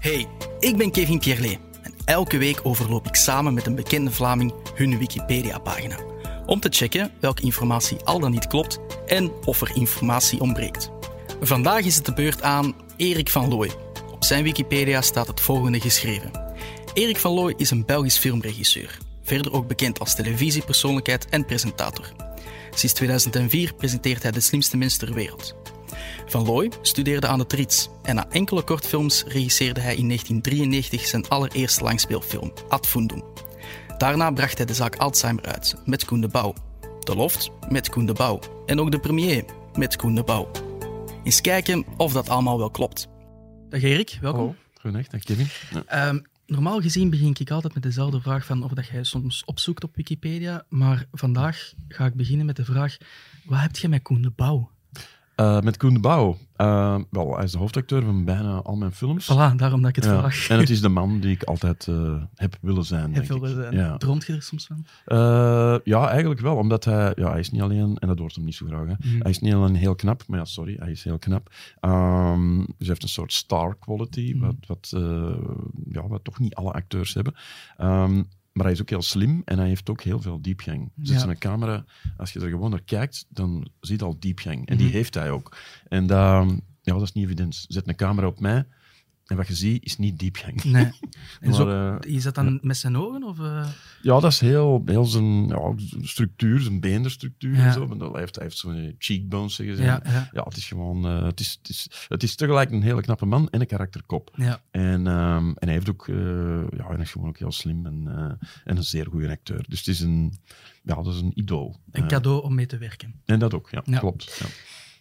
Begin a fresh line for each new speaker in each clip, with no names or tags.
Hey, ik ben Kevin Pierlet en elke week overloop ik samen met een bekende Vlaming hun Wikipedia-pagina. Om te checken welke informatie al dan niet klopt en of er informatie ontbreekt. Vandaag is het de beurt aan Erik van Looy. Op zijn Wikipedia staat het volgende geschreven. Erik van Looy is een Belgisch filmregisseur, verder ook bekend als televisiepersoonlijkheid en presentator. Sinds 2004 presenteert hij De Slimste Mens ter Wereld. Van Looy studeerde aan de Trits en na enkele kortfilms regisseerde hij in 1993 zijn allereerste langspeelfilm, Ad Fundum. Daarna bracht hij de zaak Alzheimer uit met Koen de Bouw, De Loft met Koen de Bouw en ook De Premier met Koen de Bouw. Eens kijken of dat allemaal wel klopt. Dag Erik, welkom.
Hallo, goedendag, dag Kevin. Ja.
Ehm, normaal gezien begin ik altijd met dezelfde vraag van of dat jij soms opzoekt op Wikipedia, maar vandaag ga ik beginnen met de vraag, wat heb je met Koen de Bouw?
Uh, met Koen de Bouw. Uh, wel, hij is de hoofdacteur van bijna al mijn films.
Voilà, daarom dat ik het
Ja.
vraag.
En het is de man die ik altijd eh, heb willen zijn.
Heb willen zijn.
Ja.
Droomt je er soms van?
Eh, ja, eigenlijk wel, omdat hij, ja, hij is niet alleen, en dat hoort hem niet zo graag, hè.
Mhm.
hij is niet alleen heel knap, maar ja, sorry, hij is heel knap. Ehm, dus hij heeft een soort star quality,
Mhm.
wat, wat, eh, ja, wat toch niet alle acteurs hebben. Ehm, maar hij is ook heel slim en hij heeft ook heel veel diepgang. Dus
Ja.
zijn camera, als je er gewoon naar kijkt, dan zie je al diepgang. En die
Mhm.
heeft hij ook. En dat, ja, dat is niet evident. Zet een camera op mij en wat je ziet is niet diepgang.
Nee. En zo,
Maar, eh,
is dat dan met zijn ogen? Of, eh?
ja, dat is heel, heel zijn ja, structuur, zijn beenderstructuur
Ja.
en zo. Want hij heeft, hij heeft zo'n cheekbones, zeggen ze.
Ja, ja,
Ja, het is gewoon... eh, het, is, het, is, het is tegelijk een hele knappe man en een karakterkop.
ja.
En, ehm, en hij heeft ook... eh, ja, hij is gewoon ook heel slim en, eh, en een zeer goede acteur. Dus het is een... Ja, dat is een idool.
Een
Eh,
cadeau om mee te werken.
en dat ook, ja. Klopt. Ja.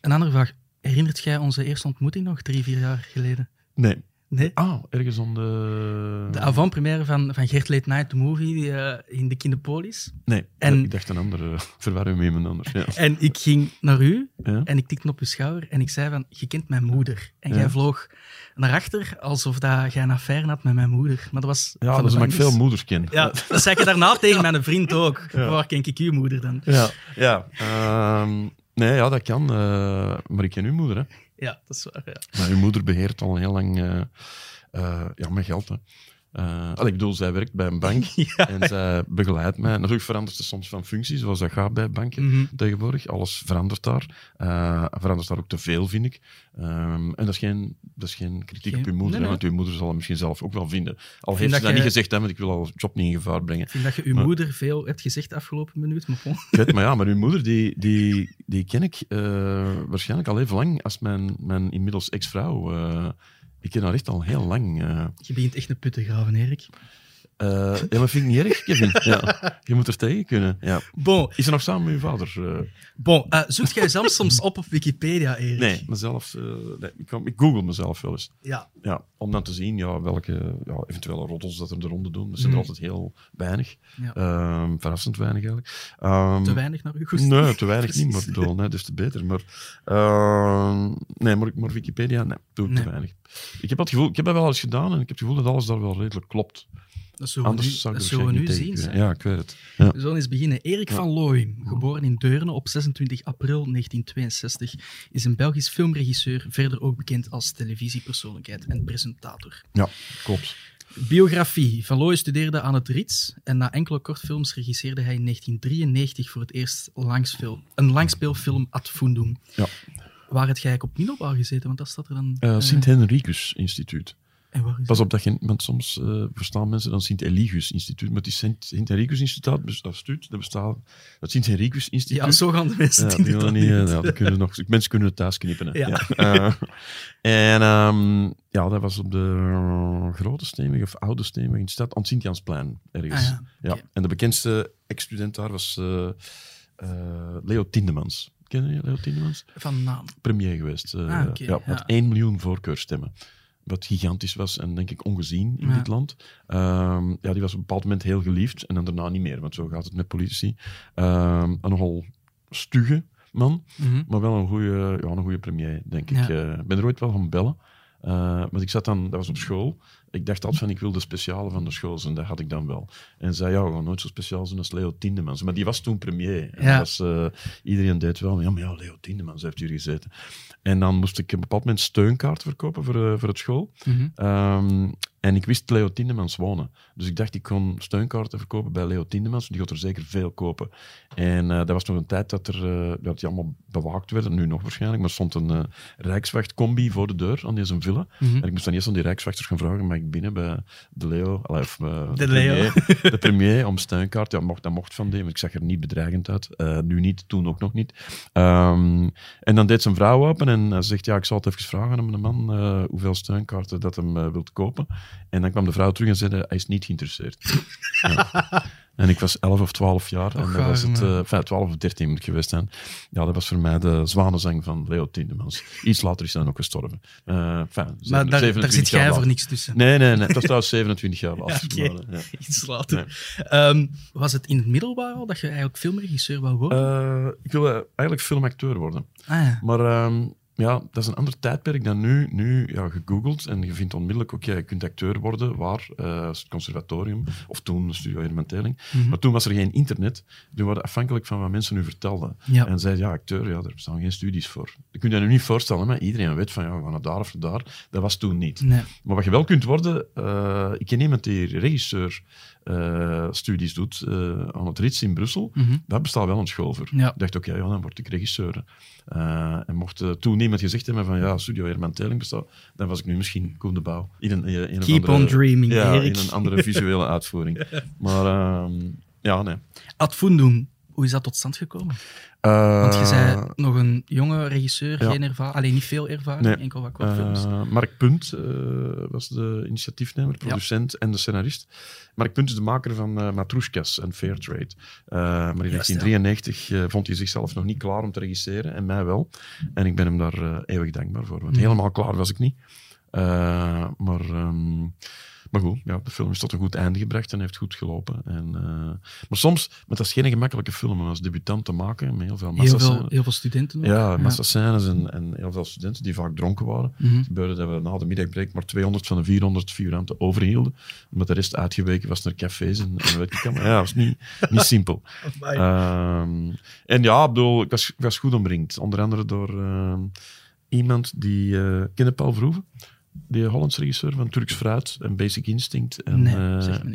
Een andere vraag. Herinnert jij onze eerste ontmoeting nog, drie, vier jaar geleden?
Nee.
Nee?
Ah, ergens om de...
De avant-première van, van Gert Late Night, the movie, die, eh, in de Kinepolis.
Nee,
En-
ik dacht een andere... Verwarren we met iemand anders. Ja.
En ik ging naar u
Ja.
en ik tikte op uw schouder en ik zei van, je kent mijn moeder. En
Ja.
jij vloog naar achter, alsof dat jij een affaire had met mijn moeder. Maar dat was
Ja, omdat ik veel
dus-
moeders ken.
Ja, dat zei je daarna tegen mijn vriend ook. Waar ken ik uw moeder dan?
Ja, ja. Ehm, nee, ja, dat kan. eh, maar ik ken uw moeder, hè.
Ja, dat is waar, ja.
Maar uw moeder beheert al heel lang eh, ja, mijn geld, hè. Eh, ik bedoel, zij werkt bij een bank
Ja.
en zij begeleidt mij. Natuurlijk verandert ze soms van functie, zoals dat gaat bij banken
Mhm.
tegenwoordig. Alles verandert daar. Eh, verandert daar ook te veel, vind ik. Ehm, en dat is geen, dat is geen kritiek
Geen-
op uw moeder,
nee,
hè,
nee.
want uw moeder zal het misschien zelf ook wel vinden. Al heeft ze
dat je-
niet gezegd, hè, want ik wil al job niet in gevaar brengen.
Ik vind dat je uw
Maar-
moeder veel hebt gezegd de afgelopen minuut, maar
weet, maar ja, maar uw moeder, die, die, die ken ik eh, waarschijnlijk al even lang als mijn, mijn inmiddels ex-vrouw. Ik ken haar echt al heel lang. eh
Je begint echt een put te graven, Erik.
Eh, ja, maar vind ik niet erg, Kevin. Ja. Je moet er tegen kunnen. Ja.
Bon,
Is ze nog samen met uw vader? Eh,
bon eh, zoekt jij zelf soms op op Wikipedia, Erik?
nee, mezelf. eh, nee, ik, ik google mezelf wel eens.
Ja,
Ja, om dan te zien ja, welke ja, eventuele roddels dat er de ronde doen. Dat zijn er
Mhm.
altijd heel weinig.
Ja.
Ehm, verrassend weinig eigenlijk. Ehm,
te weinig naar uw goed.
Nee, te weinig niet, maar bedoel, nee, dus te beter. Maar, ehm, nee, maar, maar Wikipedia, nee, doe ik
Nee.
te weinig. Ik heb, het gevoel, ik heb dat wel eens gedaan en ik heb het gevoel dat alles daar wel redelijk klopt.
Dat zullen we nu,
Anders zou ik
dat zullen we nu
waarschijnlijk
zien.
niet kunnen. Ja, ik weet het. Ja.
We zullen eens beginnen. Erik
Ja.
van Looy, geboren in Deurne op 26 april 1962, is een Belgisch filmregisseur, verder ook bekend als televisiepersoonlijkheid en presentator.
ja, klopt.
Biografie. Van Looy studeerde aan het Rits en na enkele kortfilms regisseerde hij in 1993 voor het eerst langsfilm, een langspeelfilm Ad Fundum.
Ja.
Waar het jij op middelbaar gezeten? Want dat staat er dan...
Eh,
eh,
Sint-Henricus Instituut. Pas
dat?
op dat je, want soms eh, verstaan mensen dan Sint-Eligus Instituut, maar het is Sint- Sint-Henricus Instituut, bes- dat dat bestaat, dat Sint-Henricus Instituut.
Ja, zo gaan de mensen
Ja, die willen niet, ja, dat kunnen nog, mensen kunnen het thuis knippen. Hè.
Ja.
Eh, en ehm, ja, dat was op de Grote Steenweg of Oude Steenweg in de stad, aan het Sint-Jansplein ergens.
Ah, ja.
En de bekendste ex-student daar was eh, Leo Tindemans. Ken je Leo Tindemans?
Van naam.
Premier geweest.
Ah,
ja, met
ja.
1 miljoen voorkeurstemmen. Wat gigantisch was en denk ik ongezien in
Ja.
dit land. Ehm, ja, die was op een bepaald moment heel geliefd en dan daarna niet meer, want zo gaat het met politici. Ehm, een nogal stugge man,
Mhm.
maar wel een goede ja, een goede premier, denk
Ja.
ik. Eh, Ik ben er ooit wel gaan bellen. Uh, maar ik zat dan, dat was op school. Ik dacht altijd van, ik wil de speciale van de school zijn. Dat had ik dan wel. En zei, ja, we gaan nooit zo speciaal zijn als Leo Tindemans. Maar die was toen premier. En
Ja.
was, eh, iedereen deed wel, ja, maar ja, Leo Tindemans heeft hier gezeten. En dan moest ik op een bepaald moment steunkaart verkopen voor, eh, voor het school.
Mhm.
Ehm, en ik wist Leo Tindemans wonen. Dus ik dacht, ik kon steunkaarten verkopen bij Leo Tindemans. Die gaat er zeker veel kopen. En eh, dat was nog een tijd dat, er, eh, dat die allemaal bewaakt werden. Nu nog waarschijnlijk. Maar er stond een eh Rijkswachtcombi voor de deur aan deze villa.
Mhm.
En ik moest dan eerst aan die Rijkswachters gaan vragen, mag ik binnen bij de Leo? Allee, of, eh,
De Leo.
Premier, de premier om steunkaart. Ja, mocht, dat mocht van die, maar ik zag er niet bedreigend uit. Nu niet, toen ook nog niet. Ehm, en dan deed zijn vrouw open en hij zegt, ja, ik zal het even vragen aan de man hoeveel steunkaarten dat hem wilt kopen. En dan kwam de vrouw terug en zei, hij is niet geïnteresseerd. Ja. En ik was 11 of 12 jaar. En dat was het, eh, enfin, 12 of 13 moet ik geweest zijn. Ja, dat was voor mij de zwanenzang van Leo Tindemans. Iets later is hij dan ook gestorven. Eh, enfin,
Maar daar,
27
daar zit jij voor niks tussen.
Nee, nee, nee. Het was trouwens 27 jaar later.
Ja,
ja.
Iets later. Ehm, was het in het middelbaar al dat je eigenlijk filmregisseur wou worden?
Eh, ik wilde eigenlijk filmacteur worden.
ah, ja.
Maar ehm, ja, dat is een ander tijdperk dan nu. Nu, ja, gegoogeld en je vindt onmiddellijk, oké, je kunt acteur worden. Waar? Eh, het conservatorium. Of toen Studio Herman Teling.
Mhm.
Maar toen was er geen internet. Toen waren afhankelijk van wat mensen nu vertelden.
Ja.
En zeiden, ja, acteur, ja, er bestaan geen studies voor. Je kunt je nu niet voorstellen, maar iedereen weet van, ja, we gaan naar daar of naar daar. Dat was toen niet.
Nee.
Maar wat je wel kunt worden, eh, ik ken iemand die regisseur eh, studies doet eh, aan het Rits in Brussel.
Mhm.
Daar bestaat wel een school voor.
Ja.
Ik dacht, oké, ja, dan word ik regisseur. Eh, en mocht toen niemand gezegd hebben van, ja, Studio Herman Teling bestaat, dan was ik nu misschien Koen de Bouw. In een, in een
Keep
andere,
on dreaming,
Ja,
Erik.
in een andere visuele uitvoering. Maar ehm, ja, nee.
Ad Fundum, hoe is dat tot stand gekomen? Want je
Eh,
zei nog een jonge regisseur,
ja.
geen ervaring, alleen niet veel ervaring,
Nee.
enkel wat kortfilms.
Eh, Mark Punt eh, was de initiatiefnemer, producent en de scenarist. Mark Punt is de maker van eh Matroeskas en Fairtrade. Eh maar in
Juist, ja.
1993 eh, vond hij zichzelf nog niet klaar om te regisseren, en mij wel. En ik ben hem daar eh, eeuwig dankbaar voor, want
Mhm.
helemaal klaar was ik niet. Eh, maar, ehm, maar goed, ja, de film is tot een goed einde gebracht en heeft goed gelopen. En, eh, maar soms, maar dat is geen gemakkelijke film om als debutant te maken, met heel veel
heel,
massa
veel, heel veel studenten ook.
ja, massascènes en, en heel veel studenten die vaak dronken waren.
Mhm.
Het gebeurde dat we na de middagbreak maar 200 van de 400 figuranten overhielden. Omdat de rest uitgeweken was naar cafés en, en weet ik allemaal. Ja, dat was niet, niet simpel. Ehm, en ja, ik bedoel, ik was, ik was goed omringd. Onder andere door ehm, iemand die... eh kende Paul? Die Hollandse regisseur van Turks Fruit en Basic Instinct. En,
Nee,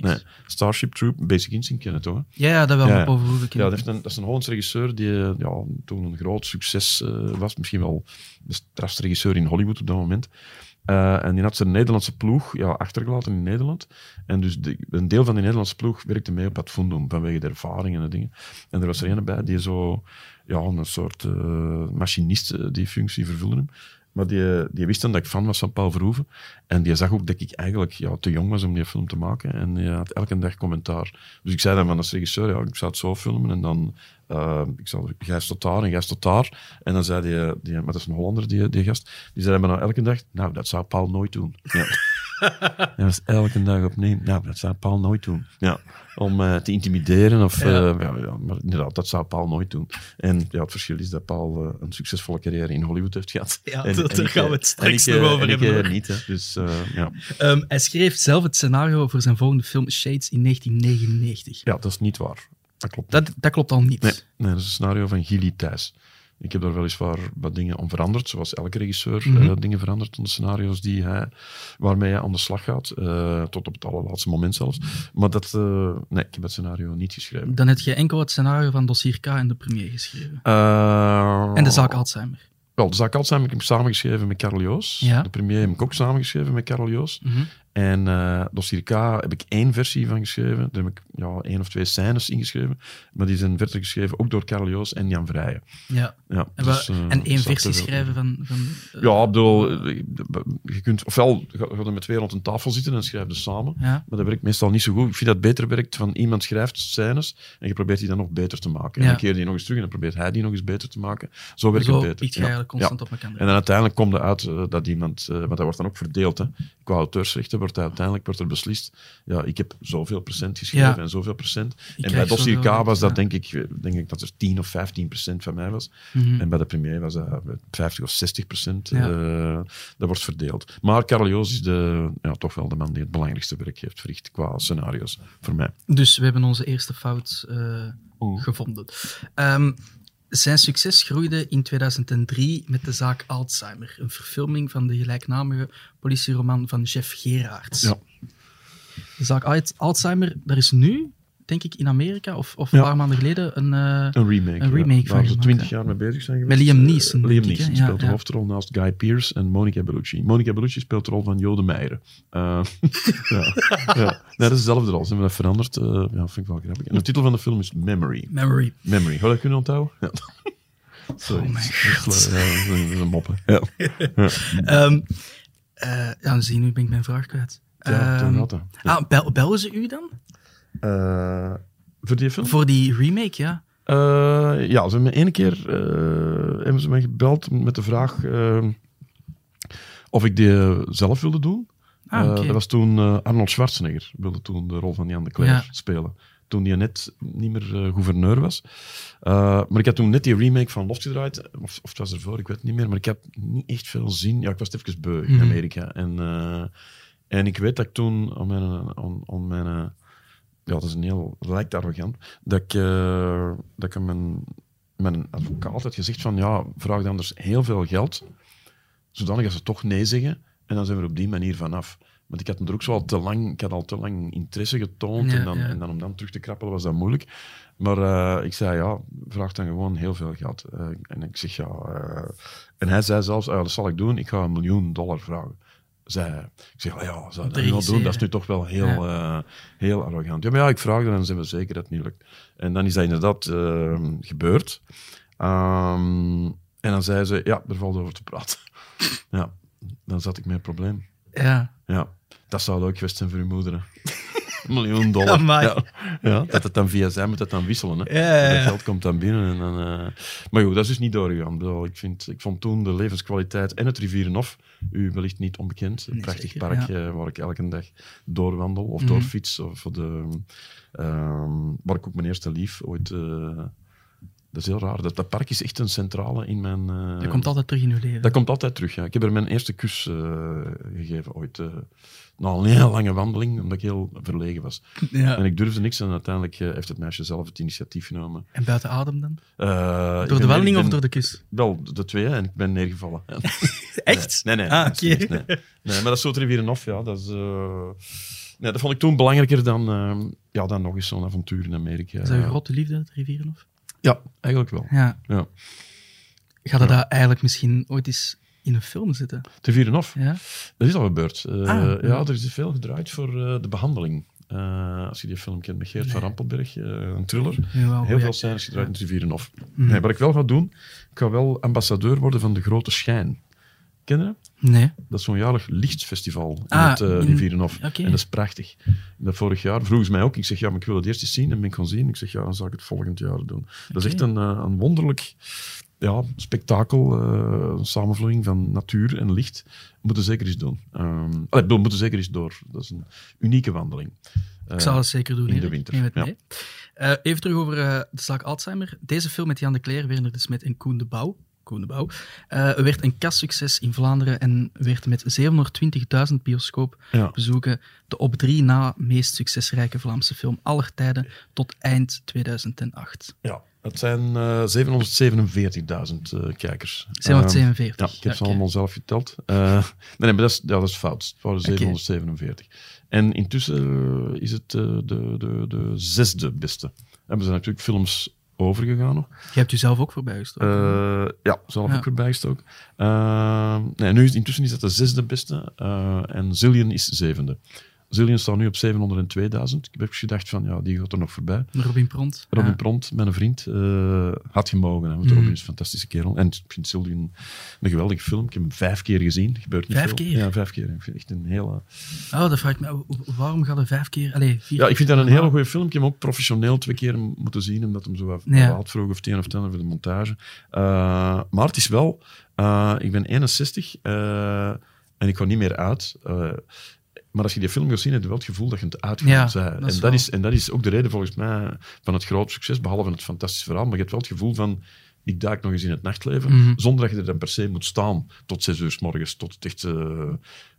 eh. Starship Troop, Basic Instinct ken je het toch?
Ja, ja, dat wel,
Ja,
maar
ja. dat, heeft een, dat is een Hollandse regisseur die eh, ja, toen een groot succes eh, was. Misschien wel de strafste regisseur in Hollywood op dat moment. En die had zijn Nederlandse ploeg ja, achtergelaten in Nederland. En dus de- een deel van die Nederlandse ploeg werkte mee op het fundum, vanwege de ervaring en de dingen. En er was er een bij die zo, ja, een soort machinist die functie vervulde hem. Maar die, die wist dan dat ik fan was van Paul Verhoeven. En die zag ook dat ik eigenlijk ja, te jong was om die film te maken. En die had elke dag commentaar. Dus ik zei dan van als regisseur, ja, ik zou het zo filmen. En dan, eh ik zou, jij tot daar en jij tot daar. En dan zei die, die maar dat is een Hollander, die, die gast. Die zei dan nou elke dag, nou, dat zou Paul nooit doen. Ja. En dat was elke dag opnieuw. Nou, dat zou Paul nooit doen. Ja. Om eh, te intimideren. Of,
Ja.
eh, ja, ja, maar inderdaad, dat zou Paul nooit doen. En ja, het verschil is dat Paul een succesvolle carrière in Hollywood heeft gehad.
Ja,
En-
daar
en ik,
gaan we het straks nog over hebben,
niet, hè. Dus ja.
Ehm, hij schreef zelf het scenario voor zijn volgende film Shades in 1999.
ja, dat is niet waar. Dat klopt.
Dat, dat klopt al niet.
Nee, nee, dat is een scenario van Gilly Thijs. Ik heb daar weliswaar wat dingen om veranderd, zoals elke regisseur
Mhm.
eh, dingen verandert aan de scenario's die hij, waarmee hij aan de slag gaat, eh, tot op het allerlaatste moment zelfs. Maar dat, eh, nee, ik heb het scenario niet geschreven.
Dan heb je enkel het scenario van Dossier K en de premier geschreven. En de zaak Alzheimer.
Wel, de zaak Alzheimer heb ik samengeschreven met Joos.
Ja.
De premier heb ik ook samengeschreven met Karel Joos.
Mhm.
En eh Dossier K heb ik één versie van geschreven. Daar heb ik ja, één of twee scènes ingeschreven. Maar die zijn verder geschreven ook door Joos en Jan Vrijen.
Ja.
Ja,
En,
dus, eh,
en één versie
er in.
schrijven van... van eh,
Ja, ik bedoel, eh, je kunt, ofwel ga ga er met twee rond een tafel zitten en schrijf je samen.
Ja.
Maar dat werkt meestal niet zo goed. Ik vind dat het beter werkt van iemand schrijft scènes en je probeert die dan nog beter te maken. En dan keer die nog eens terug en dan probeert hij die nog eens beter te maken. Zo werkt
Zo
het beter. Ja.
eigenlijk constant op elkaar.
En dan uiteindelijk komt er uit eh, dat iemand, eh, want dat wordt dan ook verdeeld, hè. qua auteursrechten wordt uiteindelijk wordt er beslist, ja, ik heb zoveel procent geschreven
Ja.
en zoveel procent.
Ik
En bij Dossier K was dat
ja.
denk ik, denk ik dat er 10 of 15 procent van mij was.
Mhm.
En bij de premier was dat 50 of 60 procent.
Ja.
eh, dat wordt verdeeld. Maar Joos is de, ja, toch wel de man die het belangrijkste werk heeft verricht qua scenario's voor mij.
Dus we hebben onze eerste fout eh, gevonden. Ehm, zijn succes groeide in 2003 met de zaak Alzheimer, een verfilming van de gelijknamige politieroman van Jeff Gerards.
Ja.
De zaak Al- Alzheimer, daar is nu, denk ik, in Amerika of, of
Ja.
een paar maanden geleden een. eh,
Een remake.
Een remake
ja,
van
waar ze twintig jaar mee bezig zijn
Met
geweest.
Liam
Eh,
Neeson,
Liam
ik,
Neeson speelt
Ja,
de
ja.
hoofdrol naast Guy Pearce en Monica Bellucci. Monica Bellucci speelt de rol van Jode Meijer. Eh, ja, ja. Nee, dat is dezelfde rol. Ze hebben dat veranderd. Eh, ja, vind ik wel grappig. En de titel van de film is Memory.
Memory.
Memory. Je dat kunnen onthouden? Ja. Sorry.
Oh mijn
is een moppen. Ja.
Ehm, eh, ja, dan zie je, nu ben ik mijn vraag kwijt.
Ja, toen
Ehm,
had dat. Ja.
ah, bel, bellen ze u dan?
Eh, voor die film?
Voor die remake, ja.
Eh, ja, ze hebben me ene keer eh, hebben ze mij gebeld met de vraag of ik die zelf wilde doen.
Ah,
dat was toen Arnold Schwarzenegger wilde toen de rol van Jan de Cler
Ja.
spelen. Toen hij net niet meer gouverneur was. Maar ik had toen net die remake van Loft gedraaid. Of, of het was ervoor, ik weet het niet meer. Maar ik had niet echt veel zin. Ja, ik was even beu in
Mhm.
Amerika. En, en ik weet dat ik toen aan mijn... Aan, aan mijn ja, dat is een heel... Dat lijkt arrogant. Dat ik, eh, dat ik mijn, mijn advocaat had gezegd van... Ja, vraag dan anders heel veel geld. Zodanig dat ze toch nee zeggen. En dan zijn we er op die manier vanaf. Want ik had er ook zo al te lang, ik had al te lang interesse getoond.
Ja,
en, dan,
ja.
en dan om dan terug te krabbelen was dat moeilijk. Maar eh, ik zei, ja, vraag dan gewoon heel veel geld. Eh, en ik zeg, ja... en hij zei zelfs, ah, dat zal ik doen, ik ga een miljoen dollar vragen. Zei. Ik zeg, ah, ja, zou dat wel doen? Dat is nu toch wel heel,
Ja.
eh, heel arrogant. Ja, maar ja, ik vraag er en dan zijn we zeker dat het niet lukt. En dan is dat inderdaad eh, gebeurd. Ehm, en dan zei ze, ja, er valt over te praten. ja, dan zat ik met een probleem.
Ja.
Ja, dat zou ook geweest zijn voor uw moeder. hè. Miljoen dollar.
Amai.
Ja, ja, dat het dan via zij moet het dan wisselen. Hè.
Ja.
Dat geld komt dan binnen. En dan, eh, Maar goed, dat is dus niet. Ik bedoel, Ik, vind, ik vond toen de levenskwaliteit en het Rivierenhof, u wellicht niet onbekend, een prachtig
zeker,
park waar ik elke dag doorwandel of
Mhm.
doorfiets. Of de, ehm, waar ik ook mijn eerste lief ooit... eh, dat is heel raar. Dat, dat park is echt een centrale in mijn... eh,
Dat komt altijd terug in uw leven.
dat komt altijd terug, ja. Ik heb er mijn eerste kus gegeven ooit. Na een heel lange wandeling, omdat ik heel verlegen was.
ja.
En ik durfde niks en uiteindelijk eh, heeft het meisje zelf het initiatief genomen.
En buiten adem dan?
Eh,
Door de wandeling of door de kus?
Wel, de twee, en ik ben neergevallen. Ja.
Echt?
Nee, nee.
Ah, oké.
nee. nee, maar dat is zo Rivierenhof, ja. Dat, is, eh, nee, dat vond ik toen belangrijker dan, eh, ja, dan nog eens zo'n avontuur in Amerika.
Is dat een grote liefde, het Rivierenhof?
Ja, eigenlijk wel.
Ja.
Ja.
Gaat dat daar eigenlijk misschien ooit eens in een film zitten?
Het Rivierenhof,
Ja?
dat is al gebeurd. Eh,
Ah, ja.
ja, er is veel gedraaid voor eh, de behandeling. Eh, als je die film kent met Geert van. Rampelberg, een thriller.
Jawel,
Heel veel scènes gedraaid in het Rivierenhof.
Mhm.
Nee, wat ik wel ga doen, ik ga wel ambassadeur worden van de Grote Schijn. Ken je dat?
Nee.
Dat is zo'n jaarlijk lichtfestival in
Ah,
het
in-
Rivierenhof. En dat is prachtig. Dat vorig jaar vroegen ze mij ook. Ik zeg, ja, maar ik wil het eerst eens zien. En ben ik gaan zien. Ik zeg, ja, dan zal ik het volgend jaar doen. Dat is echt een, een wonderlijk ja, spektakel. eh, een samenvloeiing van natuur en licht. Moeten zeker eens doen. Ehm allee, bedoel, moeten zeker eens door. Dat is een unieke wandeling.
Ik zal het zeker doen.
in de winter, ja.
Eh, even terug over eh, de zaak Alzheimer. Deze film met Jan de Cler, Werner de Smet en Koen de Bouw. Koen de Bouw. eh, werd een kassucces in Vlaanderen en werd met 720.000 bioscoopbezoeken de op drie na meest succesrijke Vlaamse film aller tijden tot eind 2008.
Ja, het zijn eh 747.000 eh, kijkers.
747.
Ja, ik heb ze
Oké.
allemaal zelf geteld. Nee, nee, maar dat is, ja, dat is fout. Het waren 747. En intussen is het de, de, de zesde beste. Hebben ze natuurlijk films overgegaan nog.
Je hebt jezelf ook voorbij gestoken.
Eh, ja, zelf
Ja.
ook weer bijgestoken. Eh, nee, nu is, intussen is dat de zesde beste. eh, en Zillion is zevende. Zillion staat nu op 702.000. Ik heb gedacht van, ja, die gaat er nog voorbij.
Robin Pront.
Robin
Ja.
Pront, mijn vriend, eh, had gemogen. Hè, want
Mhm.
Robin is een fantastische kerel. En ik vind Sylvian een geweldige film. Ik heb hem vijf keer gezien. Gebeurt niet
Vijf
veel.
keer?
Ja, vijf keer. Ik vind echt een hele...
Oh, dat vraag ik me. Waarom gaat er vijf keer... Allee, vier
Ja, ik vind dat een hele goede film. Ik heb hem ook professioneel twee keer moeten zien, omdat hem zo wat
Ja.
vroeg of het een of ander voor de montage. Eh, maar het is wel... eh, ik ben 61 eh, en ik ga niet meer uit. Maar als je die film gaat zien, heb je wel het gevoel dat je het uitgevoerd
Ja, dat
en, dat
wel-
is, en dat is ook de reden volgens mij van het grote succes, behalve het fantastische verhaal. Maar je hebt wel het gevoel van, ik duik nog eens in het nachtleven,
Mhm.
zonder dat je er dan per se moet staan tot zes uur s morgens, tot het echt eh,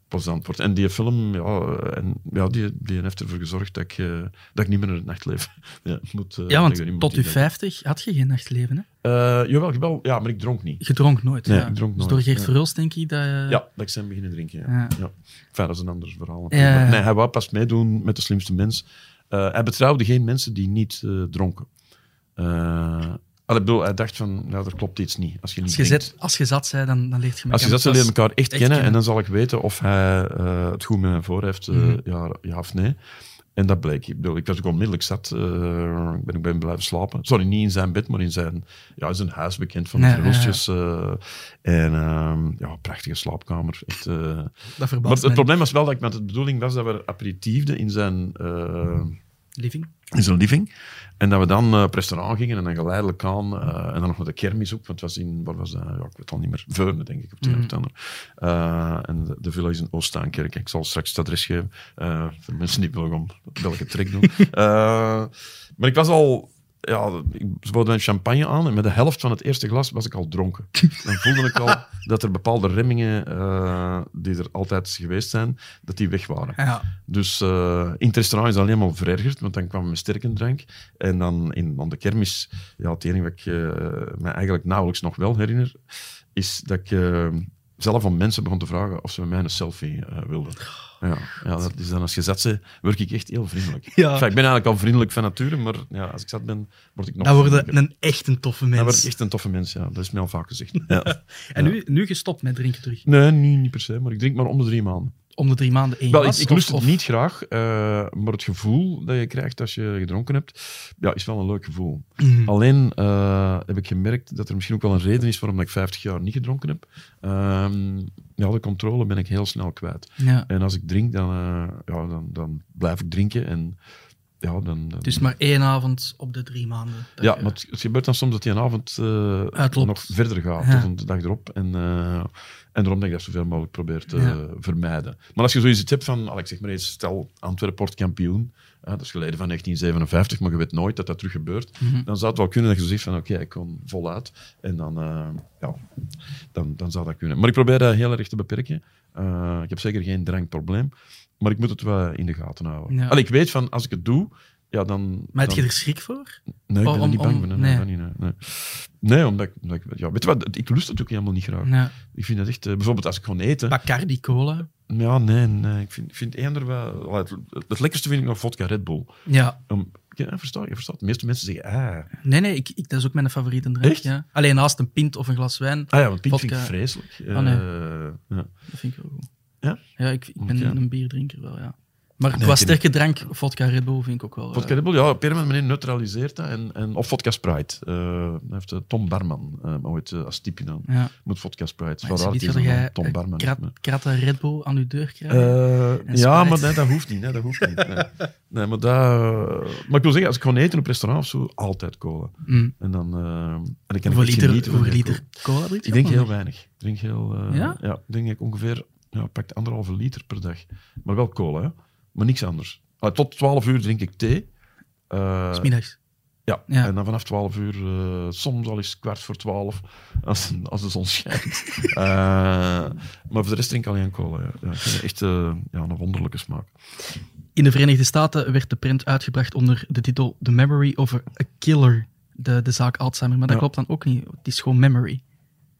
plezant wordt. En die film, ja, en, ja die, die heeft ervoor gezorgd dat ik, eh, dat ik niet meer in het nachtleven ja, moet. eh,
Ja, want tot je
indenken.
50 had je geen nachtleven, hè?
Eh, jawel, ja, maar ik dronk niet.
Je dronk nooit.
Nee,
ja.
ik dronk
Dus
nooit,
door Geert
ja.
Verhulst denk ik dat je...
Ja, dat ik zijn beginnen drinken. Ja.
Ja.
Enfin, dat is een ander verhaal. Maar Nee, hij wou pas meedoen met de slimste mens. Hij betrouwde geen mensen die niet dronken. Allee, ik bedoel, hij dacht van, nou, er klopt iets niet. Als je niet
Als je,
drinkt.
zet, als je zat zei, dan, dan leert je
Als je dat ze
elkaar
elkaar echt,
echt
kennen,
kennen.
en dan zal ik weten of hij eh, het goed met me voor heeft, eh,
Mhm.
ja, ja of nee. En dat bleek. Ik, bedoel, ik was ook onmiddellijk zat. eh, ik ben ook bij hem blijven slapen. Sorry, niet in zijn bed, maar in zijn, ja, in zijn huis bekend van de
Ja,
eh, en ehm, ja, prachtige slaapkamer. Echt, maar het probleem was wel dat ik met de bedoeling was dat we aperitiefden in zijn,
Living.
in zijn living. En dat we dan op restaurant gingen en dan geleidelijk aan. eh, en dan nog met de kermis ook, want het was in, waar was dat? Ja, ik weet het al niet meer. Veurne, denk ik, op een of ander. Eh, en de, de villa is in Ooststaankerk. Ik zal straks het adres geven, voor mensen die willen om welke trek doen. Maar ik was al... Ja, ik- ze boden een champagne aan en met de helft van het eerste glas was ik al dronken. Dan voelde ik al dat er bepaalde remmingen eh, die er altijd geweest zijn, dat die weg waren.
Ja.
Dus eh, in het restaurant is alleen maar verergerd, want dan kwam mijn sterke drank. En dan in, aan de kermis, ja, het enige wat ik eh, me eigenlijk nauwelijks nog wel herinner, is dat ik zelf aan mensen begon te vragen of ze met mij een selfie wilden. Ja, ja, dat is dan als je zat bent, word ik echt heel vriendelijk.
Ja.
Enfin, ik ben eigenlijk al vriendelijk van nature, maar ja, als ik zat ben, word ik nog
Dan word je een echt een toffe
Dan word
mens.
ik echt een toffe mens, ja. Dat is mij al vaak gezegd. Ja.
En nu, nu gestopt met drinken terug.
Nee, niet, niet per se, maar ik drink maar om de drie maanden.
Om de drie maanden één
Wel, ik, ik lust
of-
het niet graag, eh, maar het gevoel dat je krijgt als je gedronken hebt, ja, is wel een leuk gevoel.
Mhm.
Alleen eh, heb ik gemerkt dat er misschien ook wel een reden is waarom ik 50 jaar niet gedronken heb. Ehm, ja, de controle ben ik heel snel kwijt.
Ja.
En als ik drink, dan, eh, ja, dan, dan blijf ik drinken. En, ja, dan, dan-
Dus maar één avond op de drie maanden.
ja,
je-
maar het, het gebeurt dan soms dat die een avond nog verder gaat,
Ja.
tot een dag erop. En, en daarom dat ik dat zoveel mogelijk probeer te
Ja.
vermijden. Maar als je zoiets hebt van, al, ik zeg maar eens, stel Antwerpen wordt kampioen, hè, dat is geleden van 1957, maar je weet nooit dat dat terug gebeurt,
Mhm.
dan zou het wel kunnen dat je zegt van, oké, ik kom voluit. En dan, eh, ja, dan, dan zou dat kunnen. Maar ik probeer dat heel erg te beperken. Eh, ik heb zeker geen drankprobleem, maar ik moet het wel in de gaten houden.
Ja.
Allee, ik weet van, als ik het doe, ja, dan...
Maar heb je er schrik voor?
Nee, ik ben
Om-
er niet bang voor. Nee,
nee.
nee. Nee, omdat, ik, omdat ik... Ja, weet je wat, ik lust het ook helemaal niet graag.
Ja.
Ik vind het echt... eh, bijvoorbeeld als ik gewoon eten...
Bacardi cola.
Ja, nee, nee. Ik vind, vind eerder wel... Het, het lekkerste vind ik nog vodka Red Bull.
Ja.
Um, ja, versta je, verstaat. De meeste mensen zeggen... Ah,
Nee, nee, ik, ik, dat is ook mijn favoriete.
Echt?
Ja. Alleen naast een pint of een glas wijn,
ah ja, want pint vind ik vreselijk.
Oh, nee.
Eh, ja.
dat vind ik wel goed.
Ja?
Ja, ik, ik ben een bierdrinker wel, ja. Maar
Nee,
qua sterke drank, vodka Red Bull, vind ik ook wel...
Vodka
eh,
Red Bull, ja, op een manier neutraliseert dat. En, en, of vodka Sprite. Dat heeft eh, Tom Barman eh, ooit als tip gedaan.
ja.
Moet vodka Sprite.
Maar niet
is dat
jij
dan Tom Barman
krat, kratten Red Bull aan je deur krijgt.
Eh,
En
ja, maar nee, dat hoeft niet. Dat hoeft niet. Nee. Nee, maar, dat, maar ik wil zeggen, als ik gewoon eten op restaurant of zo, altijd cola.
Mm.
En dan en ik kan
Hoeveel liter,
van
hoeveel liter cola drink?
Ik denk heel
niet?
weinig. Ik drink heel...
Ja?
ik denk ik ongeveer... Ja, pak anderhalve liter per dag. Maar wel cola, hè. Maar niks anders. Ah, tot 12 uur drink ik thee. Eh,
Smiddags.
ja.
Ja.
en dan vanaf 12 uur, eh, soms al eens kwart voor 12, als, als de zon schijnt. Eh, maar voor de rest drink ik alleen cola. Ja. Ja, echt eh, ja, een wonderlijke smaak.
In de Verenigde Staten werd de print uitgebracht onder de titel The Memory of a Killer, de, de zaak Alzheimer. Maar dat
Ja.
klopt dan ook niet. Het is gewoon Memory.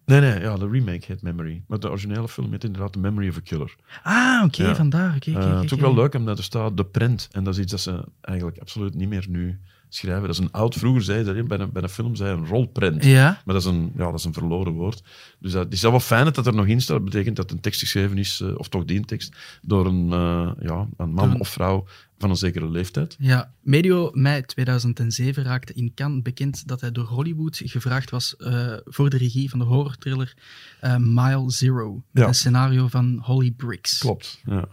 Nee, nee, ja, de remake heet Memory. Maar de originele film heet inderdaad The Memory of a Killer.
Ah, oké,
Ja.
vandaar. Oké,
Eh, het is ook wel leuk omdat er staat de print. En dat is iets dat ze eigenlijk absoluut niet meer nu schrijven. Dat is een oud, vroeger zei je dat, bij een, bij een film zei je een rolprint.
Ja,
Maar dat is, een, ja, dat is een verloren woord. Dus dat, het is wel fijn dat dat er nog in staat. Dat betekent dat een tekst geschreven is, eh, of toch die tekst, door een, eh, ja, een man of vrouw van een zekere leeftijd.
ja. Medio mei 2007 raakte in Cannes bekend dat hij door Hollywood gevraagd was eh, voor de regie van de horrorthriller Mile Zero.
Ja.
een scenario van Holly Briggs.
Klopt, ja.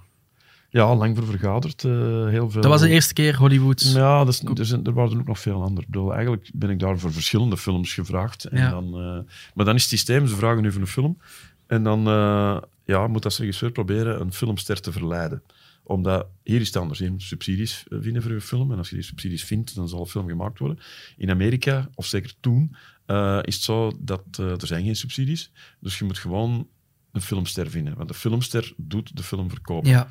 Ja, lang voor vergaderd. eh, heel veel...
Dat was de eerste keer Hollywood.
Ja, dat is, er, zijn, er waren er ook nog veel andere. Bedoel, eigenlijk ben ik daar voor verschillende films gevraagd. En
Ja.
dan, eh, maar dan is het systeem, ze vragen nu voor een film. En dan eh, ja, moet als regisseur proberen een filmster te verleiden. Omdat hier is het anders. Je moet subsidies vinden voor je film. En als je die subsidies vindt, dan zal een film gemaakt worden. In Amerika, of zeker toen, is het zo dat er zijn geen subsidies. Dus je moet gewoon een filmster vinden. Want de filmster doet de film verkopen.
Ja.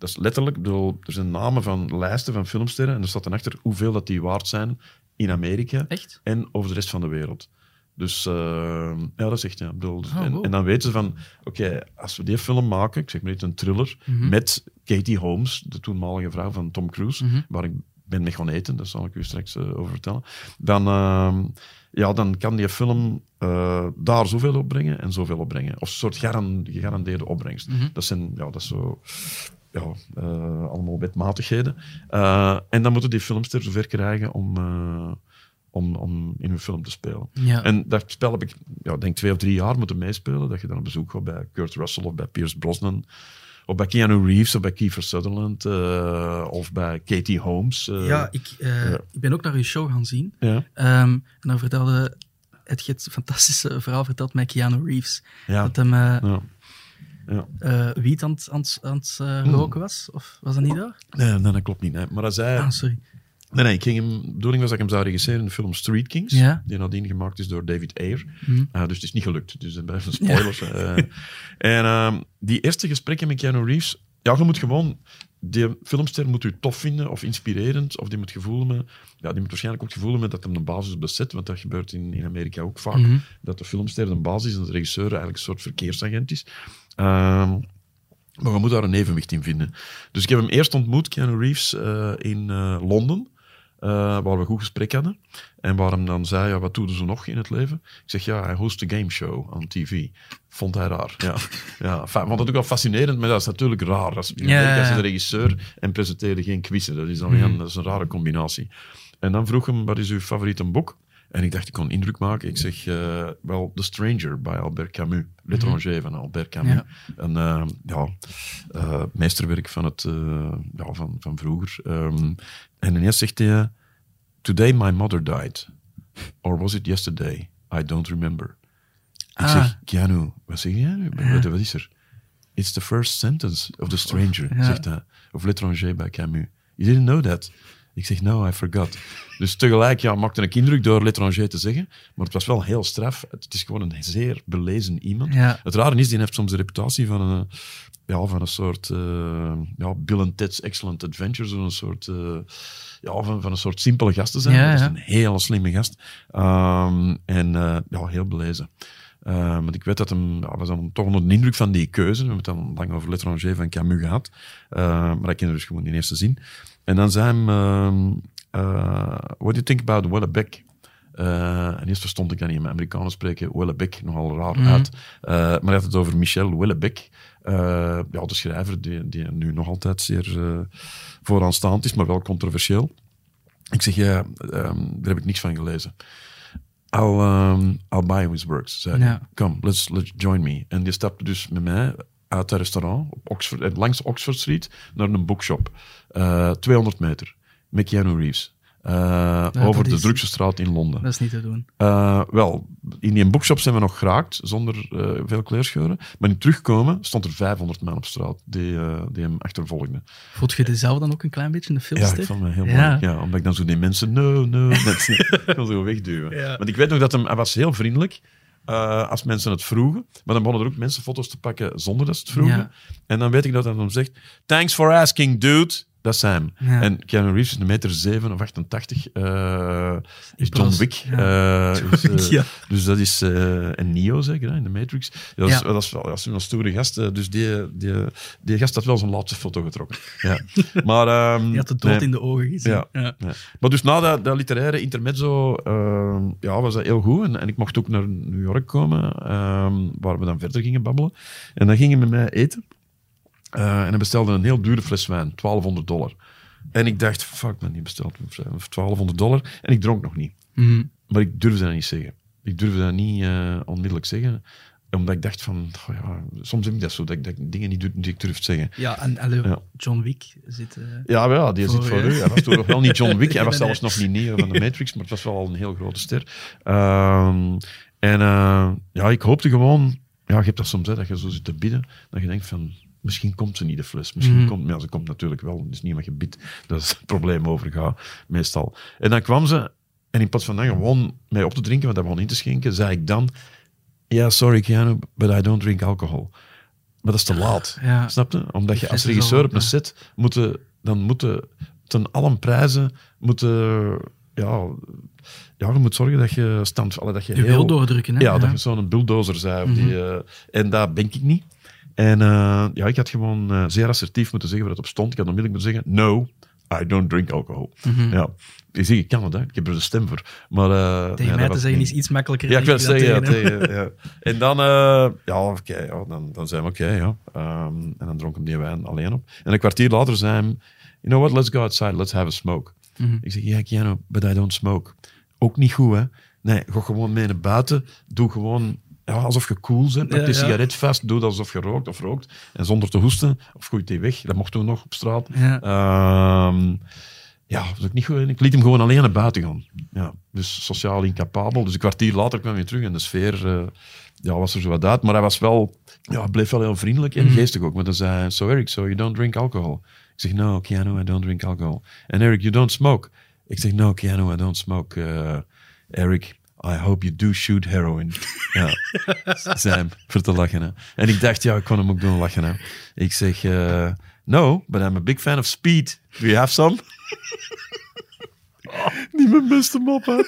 Dat is letterlijk, ik bedoel, er zijn namen van lijsten van filmsterren en er staat dan achter hoeveel dat die waard zijn in Amerika
Echt?
en over de rest van de wereld. Dus eh, ja, dat is echt, ja. ik bedoel, dus-
Oh,
en,
wow.
en dan weten ze van, oké, als we die film maken, ik zeg maar niet een thriller,
Mhm.
met Katie Holmes, de toenmalige vrouw van Tom Cruise,
Mhm.
waar ik ben mee gaan eten, daar zal ik u straks eh, over vertellen, dan, ehm, ja, dan kan die film eh, daar zoveel opbrengen en zoveel opbrengen. Of een soort garan- gegarandeerde opbrengst.
Mhm.
Dat zijn, ja, dat is zo... Ja, eh, allemaal wetmatigheden. Eh, en dan moeten die filmster zover krijgen om, eh, om, om in hun film te spelen.
Ja.
En dat spel heb ik, ja, denk twee of drie jaar moeten meespelen. Dat je dan op bezoek gaat bij Kurt Russell of bij Pierce Brosnan. Of bij Keanu Reeves of bij Kiefer Sutherland. of bij Katie Holmes.
ja, ik,
ja.
ik ben ook naar uw show gaan zien.
ja.
Ehm, en dan vertelde het, je het fantastische verhaal verteld met Keanu Reeves.
Ja.
Dat hem
ja. Ja.
eh, wiet aan het, aan het, eh,
Hmm.
roken was. Of was dat niet daar?
Nee, nee, dat klopt niet. Nee. Maar hij zei...
Ah, sorry.
Nee, nee, ik ging hem, de bedoeling was dat ik hem zou regisseren in de film Street Kings,
Ja.
die nadien gemaakt is door David Ayer.
Hm.
Uh, dus het is niet gelukt. Dus dat blijven spoilers. eh. en ehm, die eerste gesprekken met Keanu Reeves, ja, je moet gewoon, die filmster moet u tof vinden of inspirerend, of die moet gevoel hebben, ja, die moet waarschijnlijk ook gevoel hebben dat hem de basis bezet, want dat gebeurt in, in Amerika ook vaak,
Mhm.
dat de filmster de basis en de regisseur eigenlijk een soort verkeersagent is. Ehm, maar je moet daar een evenwicht in vinden. Dus ik heb hem eerst ontmoet, Keanu Reeves, eh, in eh, Londen. eh, waar we een goed gesprek hadden. En waar hem dan zei, ja, wat doe ze nog in het leven? Ik zeg, ja, hij host een gameshow aan tv. Vond hij raar, ja. ja vond het ook wel fascinerend, maar dat is natuurlijk raar. Als,
Ja, ja.
de regisseur en presenteerde geen quizzen. Dat is, dan
Mhm.
weer- dat is een rare combinatie. En dan vroeg hem, wat is uw favoriete boek? En ik dacht, ik kon indruk maken. Ik zeg, eh, wel, The Stranger bij Albert Camus. L'étranger van Albert Camus.
Ja.
Een ja, eh, meesterwerk van, het, eh, ja, van, van vroeger. Ehm, en ineens zegt hij, Today my mother died. Or was it yesterday? I don't remember. Ik
Ah.
zeg, Keanu, wat zeg jij nu? Wat, wat is er? It's the first sentence of The Stranger, zegt hij. Of L'étranger bij Camus. You didn't know that? Ik zeg, no, I forgot. Dus tegelijk ja, maakte ik indruk door L'étranger te zeggen, maar het was wel heel straf. Het is gewoon een zeer belezen iemand.
Ja.
Het rare is, die heeft soms de reputatie van een, ja, van een soort eh, ja, Bill and Ted's Excellent Adventure, zo'n soort, eh, ja, van, van een soort simpele gast te zijn.
Ja,
dat is een hele slimme gast. Ehm, en eh, ja, heel belezen. Eh, want ik weet dat hem, ja, was dan toch onder de indruk van die keuze. We hebben het dan lang over L'étranger van Camus gehad. Eh, maar ik kende dus gewoon in eerste zin. En dan zei hem, eh, what do you think about Wellebec? Eh, en eerst verstond ik dat niet. Maar Amerikanen spreken Wellebec nogal raar
Mhm.
uit. Eh, maar hij had het over Michel Wellebec. Eh, ja, de schrijver die, die nu nog altijd zeer vooraanstaand is, maar wel controversieel. Ik zeg, ja, ehm, daar heb ik niks van gelezen. I'll, um, I'll buy his works, zei hij. Come, let's, let's join me. En die stapte dus met mij uit het restaurant op Oxford, eh, langs Oxford Street naar een bookshop. Eh 200 meter. Met Keanu Reeves. Eh,
dat
over de
is-
drukste straat in Londen.
Dat is niet te doen.
Wel, in die boekshop zijn we nog geraakt, zonder veel kleerscheuren. Maar in terugkomen stond er 500 man op straat die, die hem achtervolgden.
Voelt je jezelf dan ook een klein beetje in de
Ja,
filmster?
ik vond me heel
Ja.
mooi. Ja, omdat ik dan zo die mensen, no, no, ik kon zo wegduwen.
Ja.
Want ik weet nog dat hem, hij was heel vriendelijk eh, als mensen het vroegen. Maar dan begonnen er ook mensen foto's te pakken zonder dat ze het vroegen.
Ja.
En dan weet ik dat hij dan zegt, thanks for asking, dude. Dat is hem.
Ja.
En Keanu Reeves is een meter 7 of 88. eh, is John Wick.
ja.
eh, is, eh,
Ja.
Dus dat is een Neo, zeker, hè, in de Matrix. Dat is,
Ja.
dat is wel dat is een stoere gast. Dus die, die, die gast had wel zijn laatste foto getrokken. Ja. Maar, ehm,
Je had de dood
nee.
in de ogen gezien.
Ja. Maar dus na dat, dat literaire intermezzo ehm, ja, was dat heel goed. En, en ik mocht ook naar New York komen, ehm, waar we dan verder gingen babbelen. En dan gingen we met mij eten. Eh, en hij bestelde een heel dure fles wijn, 1200 dollar. En ik dacht, fuck man, die bestelt me voor 1200 dollar. En ik dronk nog niet.
Mhm.
Maar ik durfde dat niet zeggen. Ik durfde dat niet eh, onmiddellijk zeggen. Omdat ik dacht van, oh ja, soms heb ik dat zo, dat ik, dat ik dingen niet doe die ik durf te zeggen.
Ja, en
Ja.
John Wick zit... eh,
Ja, maar ja, die
Voor
zit voor u. Hij was toen nog wel niet John Wick. Hij was zelfs nog niet Neo van de Matrix, maar het was wel al een heel grote ster. Ehm, en eh, ja, ik hoopte gewoon... Ja, je hebt dat soms, hè, dat je zo zit te bidden, dat je denkt van... misschien komt ze niet, de fles. Misschien
Mhm.
komt, ja, ze komt natuurlijk wel. Het is niet je bidt. Dat is het probleem overgaat, meestal. En dan kwam ze, en in plaats van dan gewoon mij op te drinken, want dat begon in te schenken, zei ik dan, ja, sorry Keanu, but I don't drink alcohol. Maar dat is te laat.
Ja.
Snap je? Omdat je als
is
regisseur op een set moet, dan moeten ten allen prijzen moeten, ja, ja, je moet zorgen dat je stand, dat je
Je
heel,
wil doordrukken, hè?
ja, dat je zo'n bulldozer zei. Of die, eh, en dat ben ik niet. En eh, ja, ik had gewoon eh, zeer assertief moeten zeggen waar het op stond. Ik had onmiddellijk moeten zeggen, no, I don't drink alcohol.
Mhm.
Ja, ik zeg, ik kan het, hè. ik heb er de stem voor. Maar, eh,
Tegen mij te zeggen
niet.
is iets makkelijker
Ja, ik wil zeggen, ja,
tegen
ja. En dan, ja, oké, ja, dan, dan zijn we oké, ja. Ehm, en dan dronk hem die wijn alleen op. En een kwartier later zei hij, you know what, let's go outside, let's have a smoke.
Mhm.
Ik zeg, ja, Keanu, but I don't smoke. Ook niet goed, hè. Nee, ga gewoon mee naar buiten. Doe gewoon ja, alsof je cool bent. Pak
ja.
sigaret vast. Doe dat alsof je rookt of rookt. En zonder te hoesten. Of gooi die weg. Dat mocht toen nog op straat.
Ja.
Ehm, ja, is ook niet goed. Ik liet hem gewoon alleen naar buiten gaan. Ja, dus sociaal incapabel. Dus een kwartier later kwam hij terug en de sfeer eh, ja, was er zo wat uit. Maar hij was wel, ja, hij bleef wel heel vriendelijk en
Mhm.
geestig ook. Want hij zei, so Eric, so you don't drink alcohol? Ik zeg, no, Keanu, I don't drink alcohol. En Eric, you don't smoke? Ik zeg, no, Keanu, I don't smoke. Uh, Eric, I hope you do shoot heroin. ja, hem, voor te lachen. Hè. En ik dacht, ja, ik kon hem ook doen lachen. Hè. Ik zeg, eh, no, but I'm a big fan of speed. Do you have some? Niet mijn beste mop, hè.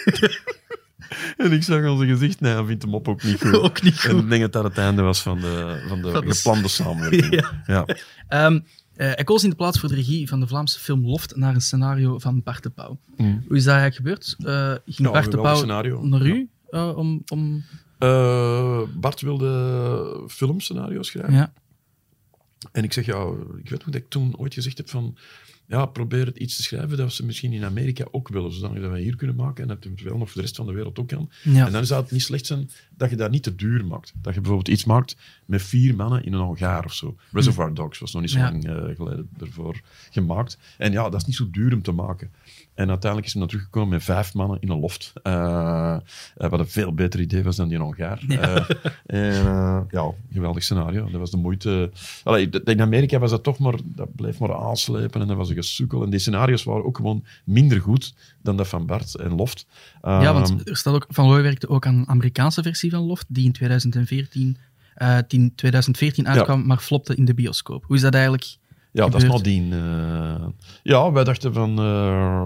En ik zag zijn gezicht, nee, hij vindt de mop ook niet goed.
Ook niet goed.
En ik denk dat dat het einde was van de, van de geplande samenwerking.
Ja.
ja.
Ehm, eh, hij koos in de plaats voor de regie van de Vlaamse film Loft naar een scenario van Bart de Pauw.
Mm.
Hoe is dat eigenlijk gebeurd? Eh, ging
Ja,
Bart de Pauw naar u eh, om... om
Eh, Bart wilde filmscenario's schrijven.
ja.
En ik zeg, ja, ik weet nog dat ik toen ooit gezegd heb van, ja, probeer het iets te schrijven dat ze misschien in Amerika ook willen, zodat wij hier kunnen maken en dat het wel nog voor de rest van de wereld ook kan.
Ja.
En dan zou het niet slecht zijn dat je dat niet te duur maakt. Dat je bijvoorbeeld iets maakt met vier mannen in een hangaar of zo. Reservoir Dogs was nog niet zo
Ja.
lang eh, geleden ervoor gemaakt. En ja, dat is niet zo duur om te maken. En uiteindelijk is hij dan teruggekomen met vijf mannen in een loft. Eh, wat een veel beter idee was dan die hangaar.
Ja.
Eh, en ja, geweldig scenario. Dat was de moeite. Allee, in Amerika was dat toch maar, dat bleef maar aanslepen en dat was een En die scenario's waren ook gewoon minder goed dan dat van Bart en Loft.
ja,
Ehm,
want er staat ook, Van Looy werkte ook aan een Amerikaanse versie van Loft, die in 2014, eh, die in 2014 uitkwam, maar flopte in de bioscoop. Hoe is dat eigenlijk?
Ja, dat is nadien. eh ja, wij dachten van... eh,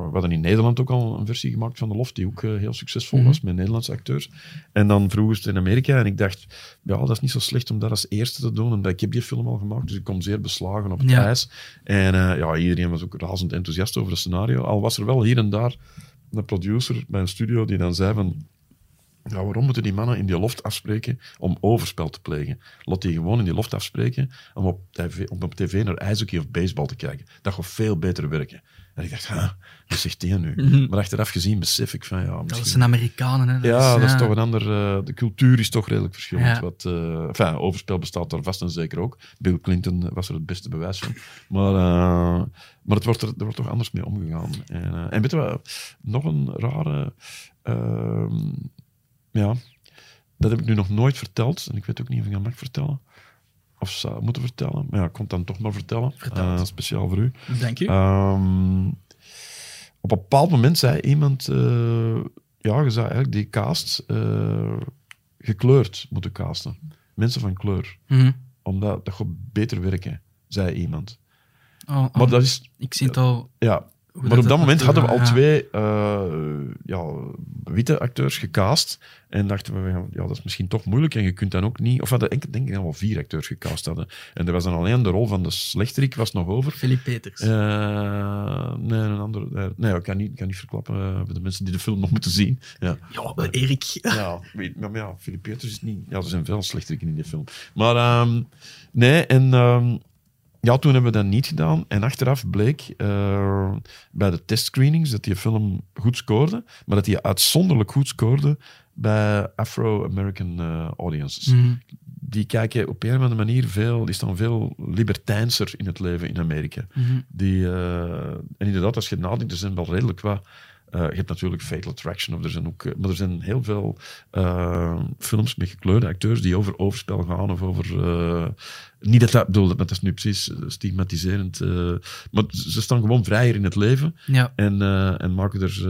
we hadden in Nederland ook al een versie gemaakt van de Loft, die ook eh, heel succesvol
Mhm.
was met Nederlandse acteurs. En dan vroegen ze in Amerika en ik dacht, ja, dat is niet zo slecht om dat als eerste te doen. Omdat ik heb die film al gemaakt, dus ik kom zeer beslagen op het
Ja.
ijs. En ja, iedereen was ook razend enthousiast over het scenario. Al was er wel hier en daar een producer bij een studio die dan zei van... Ja, waarom moeten die mannen in die loft afspreken om overspel te plegen? Laat die gewoon in die loft afspreken om op tv, om op tv naar ijshockey of baseball te kijken. Dat gaat veel beter werken. En ik dacht, ha, wat zegt die nu?
Mhm.
Maar achteraf gezien besef ik van, ja,
Dat
misschien...
zijn Amerikanen, hè?
ja, dat is
ja.
toch een ander... eh, de cultuur is toch redelijk verschillend.
Ja.
Wat, eh, enfin, overspel bestaat daar vast en zeker ook. Bill Clinton was er het beste bewijs van. Maar, eh, maar het wordt er, er wordt toch anders mee omgegaan. En, en weet je wat? Nog een rare... ja, dat heb ik nu nog nooit verteld. En ik weet ook niet of ik dat mag vertellen. Of zou moeten vertellen. Maar ja, ik kon het dan toch maar vertellen. Eh, speciaal voor u.
Dank u.
Ehm, op een bepaald moment zei iemand... eh, ja, je zou eigenlijk die cast eh, gekleurd moeten casten. Mensen van kleur.
Mhm.
Omdat dat gaat beter werken, zei iemand.
Oh, oh,
Maar dat is...
ik zie het al.
Ja, maar op dat moment hadden we al
ja.
twee eh, ja, witte acteurs gecast. En dachten we, ja, dat is misschien toch moeilijk. En je kunt dan ook niet... Of we hadden enkel, denk ik al vier acteurs gecast hadden. En er was dan alleen de rol van de slechterik was nog over.
Philip Peters.
Eh, nee, een andere. nee, Nee, ik kan niet, ik kan niet verklappen eh, voor de mensen die de film nog moeten zien. Ja,
Ja, maar Erik.
ja, weet, maar, maar ja, Philip Peters is niet. Ja, er zijn veel slechteriken in die film. Maar ehm, nee, en ehm, ja, toen hebben we dat niet gedaan. En achteraf bleek eh, bij de testscreenings dat die film goed scoorde, maar dat hij uitzonderlijk goed scoorde bij Afro-American eh, audiences
Mhm.
die kijken op een of andere manier veel, die staan veel libertijnser in het leven in Amerika.
Mhm.
Die, eh, en inderdaad, als je nadenkt, er zijn wel redelijk wat Eh, je hebt natuurlijk Fatal Attraction, of er zijn ook, eh, maar er zijn heel veel eh, films met gekleurde acteurs die over overspel gaan of over. niet dat dat bedoel, dat is nu precies stigmatiserend, maar ze staan gewoon vrijer in het leven
Ja.
en, en maken er,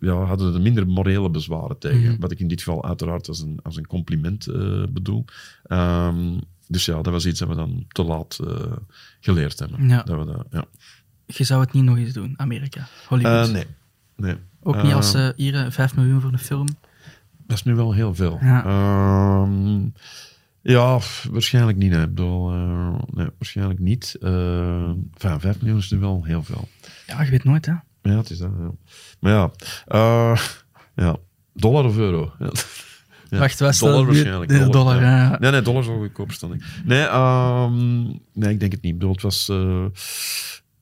ja, hadden er minder morele bezwaren tegen.
Mhm.
Wat ik in dit geval uiteraard als een, als een compliment bedoel. Ehm, dus ja, dat was iets dat we dan te laat geleerd hebben.
Ja.
Dat we dat, ja.
Je zou het niet nog eens doen, Amerika, Hollywood.
Nee. Nee.
Ook niet
Eh,
als eh, hier eh, 5 miljoen voor een film.
Dat is nu wel heel veel.
Ja.
Ehm, ja, waarschijnlijk niet. Hè. Ik bedoel, eh, nee, waarschijnlijk niet. Eh, enfin, 5 miljoen is nu wel heel veel.
Ja, je weet nooit, hè.
Ja, het is dat. Ja. Maar ja, eh, ja, dollar of euro? Ja.
Wacht, staat
dollar waarschijnlijk.
Dollar, ja.
Nee, nee, dollar is wel goedkoper staan. ik. Nee, ehm, nee, ik denk het niet. Ik bedoel, het was...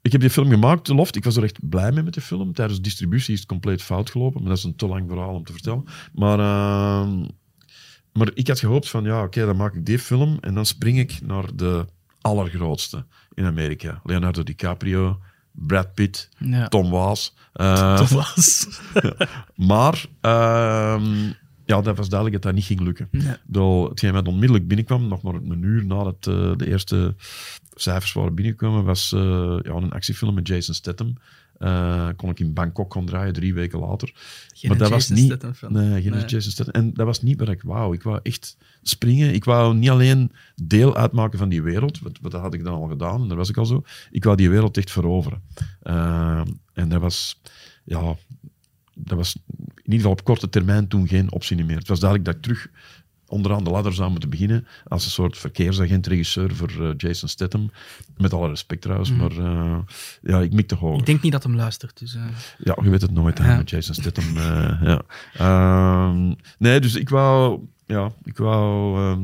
ik heb die film gemaakt, The Loft. Ik was er echt blij mee met de film. Tijdens de distributie is het compleet fout gelopen. Maar dat is een te lang verhaal om te vertellen. Maar, ehm, maar ik had gehoopt van, ja, oké, dan maak ik die film. En dan spring ik naar de allergrootste in Amerika. Leonardo DiCaprio, Brad Pitt,
Ja.
Tom Waas. eh,
Thomas.
maar ehm, ja, dat was duidelijk dat dat niet ging lukken.
Ja.
Ik bedoel, hetgeen wat onmiddellijk binnenkwam, nog maar een uur nadat eh, de eerste cijfers waren binnengekomen, was eh, ja, een actiefilm met Jason Statham. Eh, kon ik in Bangkok gaan draaien, drie weken later.
Geen
maar dat was
Jason
niet...
Statham film.
Nee, geen
Nee.
Jason Statham. En dat was niet wat ik wou. Ik wou echt springen. Ik wou niet alleen deel uitmaken van die wereld, wat, wat dat had ik dan al gedaan, en daar was ik al zo. Ik wou die wereld echt veroveren. Eh, en dat was... Ja, dat was in ieder geval op korte termijn toen geen optie meer. Het was duidelijk dat ik terug onderaan de ladder zou moeten beginnen als een soort verkeersagent-regisseur voor eh, Jason Statham. Met alle respect trouwens, maar eh, ja, ik mikte hoger.
Ik denk niet dat hem luistert, dus... eh,
Ja, je weet het nooit hè,
Ja.
met Jason Statham. ja. Ehm, nee, dus ik wou, ja, ik wou, ehm,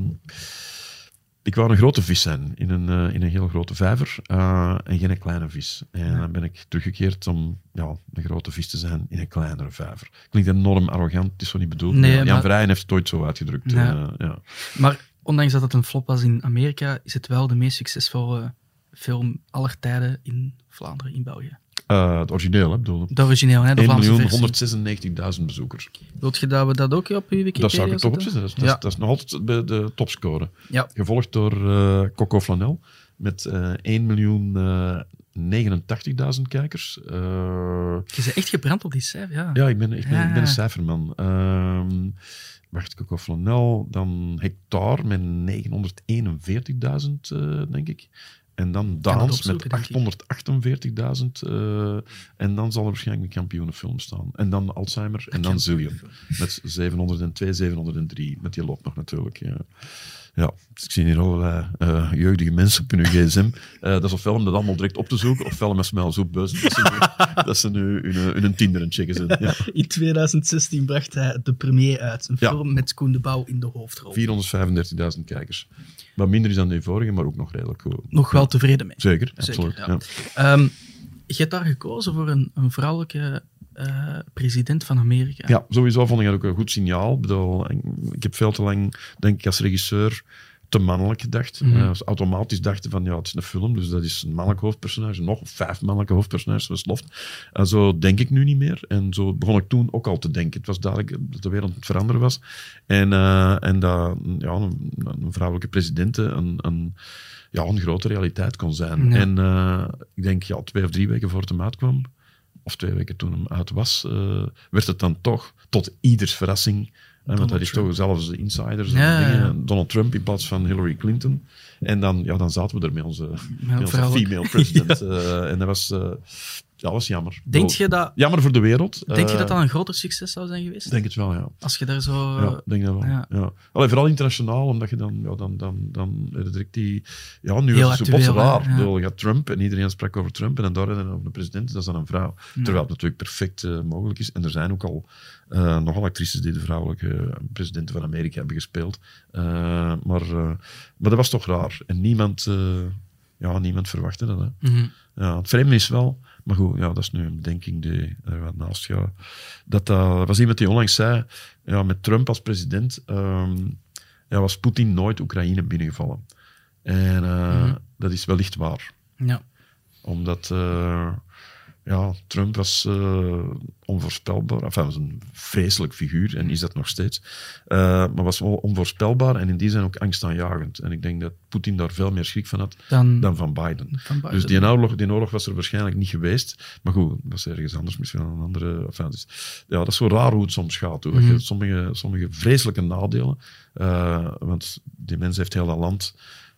ik wou een grote vis zijn in een, eh, in een heel grote vijver eh, en geen kleine vis. En dan ben ik teruggekeerd om ja, een grote vis te zijn in een kleinere vijver. Klinkt enorm arrogant, het is zo niet bedoeld.
Nee,
Jan
maar-
Verheyen heeft het ooit zo uitgedrukt.
Ja.
eh, ja.
Maar ondanks dat het een flop was in Amerika, is het wel de meest succesvolle film aller tijden in Vlaanderen, in België.
Eh, het origineel, hè, bedoel.
De origineel, hè, de Vlaamse versie.
1.196.000 bezoekers.
Wilt je dat we dat ook op uw Wikipedia
Dat zou ik toch
zetten?
opzetten. Dat is, dat,
Ja.
is, dat is nog altijd bij de topscore.
Ja.
Gevolgd door eh, Coco Flanel met 1 miljoen eh, 89.000 kijkers.
Je bent echt gebrand op die cijfer, ja.
ja, ik ben, ik ben, ik een cijferman. Ehm wacht, Coco Flanel, dan Hectare met 941.000, eh, denk ik. En dan Daans met
denk ik.
848.000. eh, en dan zal er waarschijnlijk een kampioenenfilm staan. En dan Alzheimer en dan Zillion. Met 702, 703. Met die loopt nog natuurlijk. Ja. Ja, ik zie hier allerlei eh, jeugdige mensen op hun gsm. Eh, dat is ofwel om dat allemaal direct op te zoeken, ofwel met smel zoek buzz. Dat ze nu, dat ze nu hun, hun Tinder het checken zijn. Ja.
In 2016 bracht hij de premier uit. Een
Ja.
film met Koen de Bouw in de hoofdrol.
435.000 kijkers. Wat minder is dan de vorige, maar ook nog redelijk goed.
Nog wel tevreden mee.
Zeker,
Zeker,
absoluut.
ja. Ehm, je hebt daar gekozen voor een, een vrouwelijke eh, president van Amerika.
Ja, sowieso vond ik dat ook een goed signaal. Ik, bedoel, ik heb veel te lang, denk ik, als regisseur te mannelijk gedacht.
Mhm.
Eh, als automatisch dachten van, ja, het is een film, dus dat is een mannelijk hoofdpersonage. Nog vijf mannelijke hoofdpersonages, zoals Loft. En zo denk ik nu niet meer. En zo begon ik toen ook al te denken. Het was duidelijk dat de wereld aan het veranderen was. En, eh, en dat ja, een, een vrouwelijke president een, een, ja, een grote realiteit kon zijn.
Ja.
En ik denk, ja, twee of drie weken voor het hem uitkwam, of twee weken toen hem uit was, eh, werd het dan toch tot ieders verrassing. want dat is toch zelfs de insiders en
ja,
dingen. Donald Trump in plaats van Hillary Clinton. En dan, ja, dan zaten we er met onze, met onze
vrouwelijk.
female president. eh, en dat was, eh, ja, was jammer.
Denk je, dat,
Jammer voor de wereld.
denk je
Eh,
dat dat een groter succes zou zijn geweest?
Denk het wel, ja.
Als je daar zo...
Ja, denk dat wel.
ja.
Ja. Allee, vooral internationaal, omdat je dan, ja, dan, dan, dan direct die... Ja, nu
Heel
is het zo raar.
ja.
Bedoel, je had Trump en iedereen sprak over Trump en dan daar en over de president, dat is dan een vrouw. Terwijl het natuurlijk perfect eh, mogelijk is. En er zijn ook al eh, nogal actrices die de vrouwelijke presidenten van Amerika hebben gespeeld. Eh, maar, eh, maar dat was toch raar. En niemand, eh, ja, niemand verwachtte dat. Hè.
Mhm.
Ja, het vreemde is wel, maar goed, ja, dat is nu een bedenking die er wat naast gaat. Dat dat was iemand die onlangs zei, ja, met Trump als president ehm, ja, was Poetin nooit Oekraïne binnengevallen. En eh,
Mhm.
dat is wellicht waar.
Ja.
Omdat, eh, ja, Trump was uh, onvoorspelbaar. Enfin, was een vreselijk figuur en is dat nog steeds. Uh, maar was wel onvoorspelbaar en in die zijn ook angstaanjagend. En ik denk dat Poetin daar veel meer schrik van had dan, dan van, Biden. van, Biden. Dus die oorlog, die oorlog was er waarschijnlijk niet geweest. Maar goed, dat is ergens anders, misschien een andere. Enfin, dus, ja, dat is zo raar hoe het soms gaat. Hoor. Mm sommige, sommige vreselijke nadelen. Uh, want die mens heeft heel dat land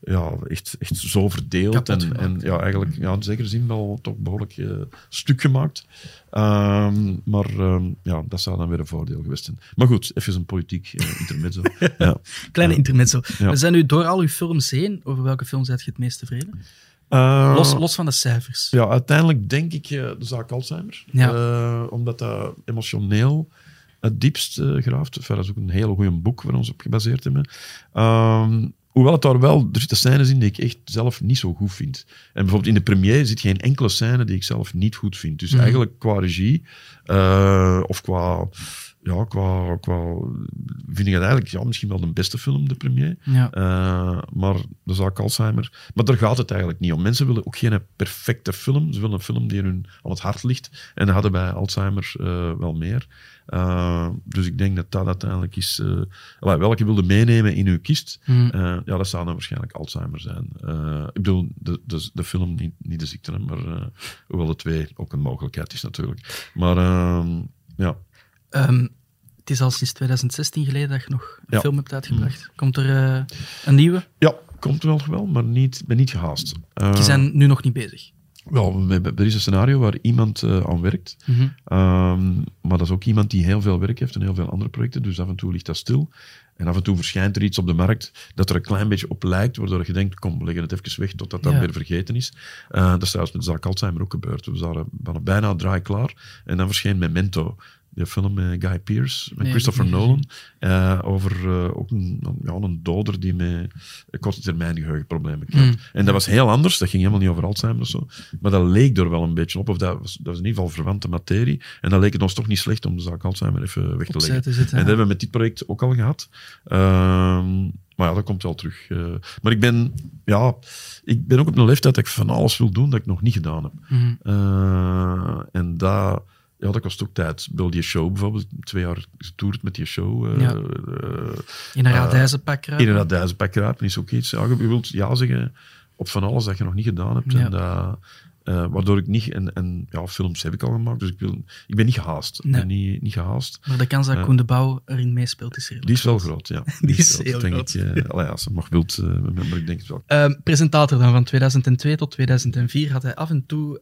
ja, echt, echt zo verdeeld. en, en ja, eigenlijk ja, in zekere zin wel toch behoorlijk uh, stuk gemaakt. Um, maar um, ja, dat zou dan weer een voordeel geweest zijn. Maar goed, even een politiek uh, intermezzo. ja.
Kleine intermezzo. We zijn nu door al uw films heen. Over welke film zijt je het meest tevreden? Uh, los, los van de cijfers.
Ja, uiteindelijk denk ik de zaak Alzheimer. Ja. omdat dat emotioneel het diepst graaft. Dat is ook een heel goed boek waar we ons op gebaseerd hebben. Um, Hoewel het daar wel, er zitten scènes in die ik echt zelf niet zo goed vind. En bijvoorbeeld in de première zit geen enkele scène die ik zelf niet goed vind. Dus mhm. eigenlijk qua regie, uh, of qua, ja, qua, qua, vind ik het eigenlijk ja, misschien wel de beste film, de première. Ja. Uh, maar de zaak Alzheimer. Maar daar gaat het eigenlijk niet om. Mensen willen ook geen perfecte film. Ze willen een film die hun aan het hart ligt. En dat hadden bij Alzheimer uh, wel meer. Uh, dus ik denk dat dat uiteindelijk is. Uh, welke wilde meenemen in uw kist? Mm. Uh, ja, dat zou dan waarschijnlijk Alzheimer zijn. ik bedoel, de, de, de film, niet, niet de ziekte, maar hoewel de twee ook een mogelijkheid is natuurlijk. Maar ehm, ja.
Um, het is al sinds 2016 geleden dat je nog een film hebt uitgebracht. Mm. Komt er een nieuwe?
Ja, komt wel wel, maar niet, ben niet gehaast.
Je zijn nu nog niet bezig.
Wel, er is een scenario waar iemand uh, aan werkt. Mm -hmm. um, maar dat is ook iemand die heel veel werk heeft en heel veel andere projecten. Dus af en toe ligt dat stil. En af en toe verschijnt er iets op de markt dat er een klein beetje op lijkt, waardoor je denkt, kom, we leggen het even weg totdat dat ja. weer vergeten is. Uh, dat is trouwens met de zaak Alzheimer ook gebeurd. We waren bijna draai klaar. En dan verscheen Memento die film met Guy Pearce, met Christopher Nolan, uh, over uh, ook een, ja, een doder die met korte termijn geheugenproblemen krijgt. Mm. En dat was heel anders, dat ging helemaal niet over Alzheimer of zo, maar dat leek er wel een beetje op, of dat was, dat was in ieder geval verwante materie, en dan leek het ons toch niet slecht om de zaak Alzheimer even weg te leggen. Te zitten, en dat hebben we met dit project ook al gehad. Ehm, maar ja, dat komt wel terug. Uh, maar ik ben, ja, ik ben ook op een leeftijd dat ik van alles wil doen dat ik nog niet gedaan heb. Mm. en dat ja, dat kost ook tijd. Wil die show bijvoorbeeld, twee jaar getoerd met die show. Uh, ja.
uh, in een radijzenpak
kruipen. In een radijzenpak is ook iets. Ja, je wilt ja zeggen op van alles dat je nog niet gedaan hebt. Ja. En dat, uh, waardoor ik niet, en, en ja, films heb ik al gemaakt, dus ik, wil, ik ben niet gehaast. Nee. ben niet, niet gehaast.
Maar de kans dat uh, Koen de Bouw erin meespeelt is
redelijk Die is wel groot, ja.
Die, die is, is heel groot.
Ik, uh, allee, als mag wilt, maar ik denk het wel.
Ehm, presentator dan van 2002 tot 2004 had hij af en toe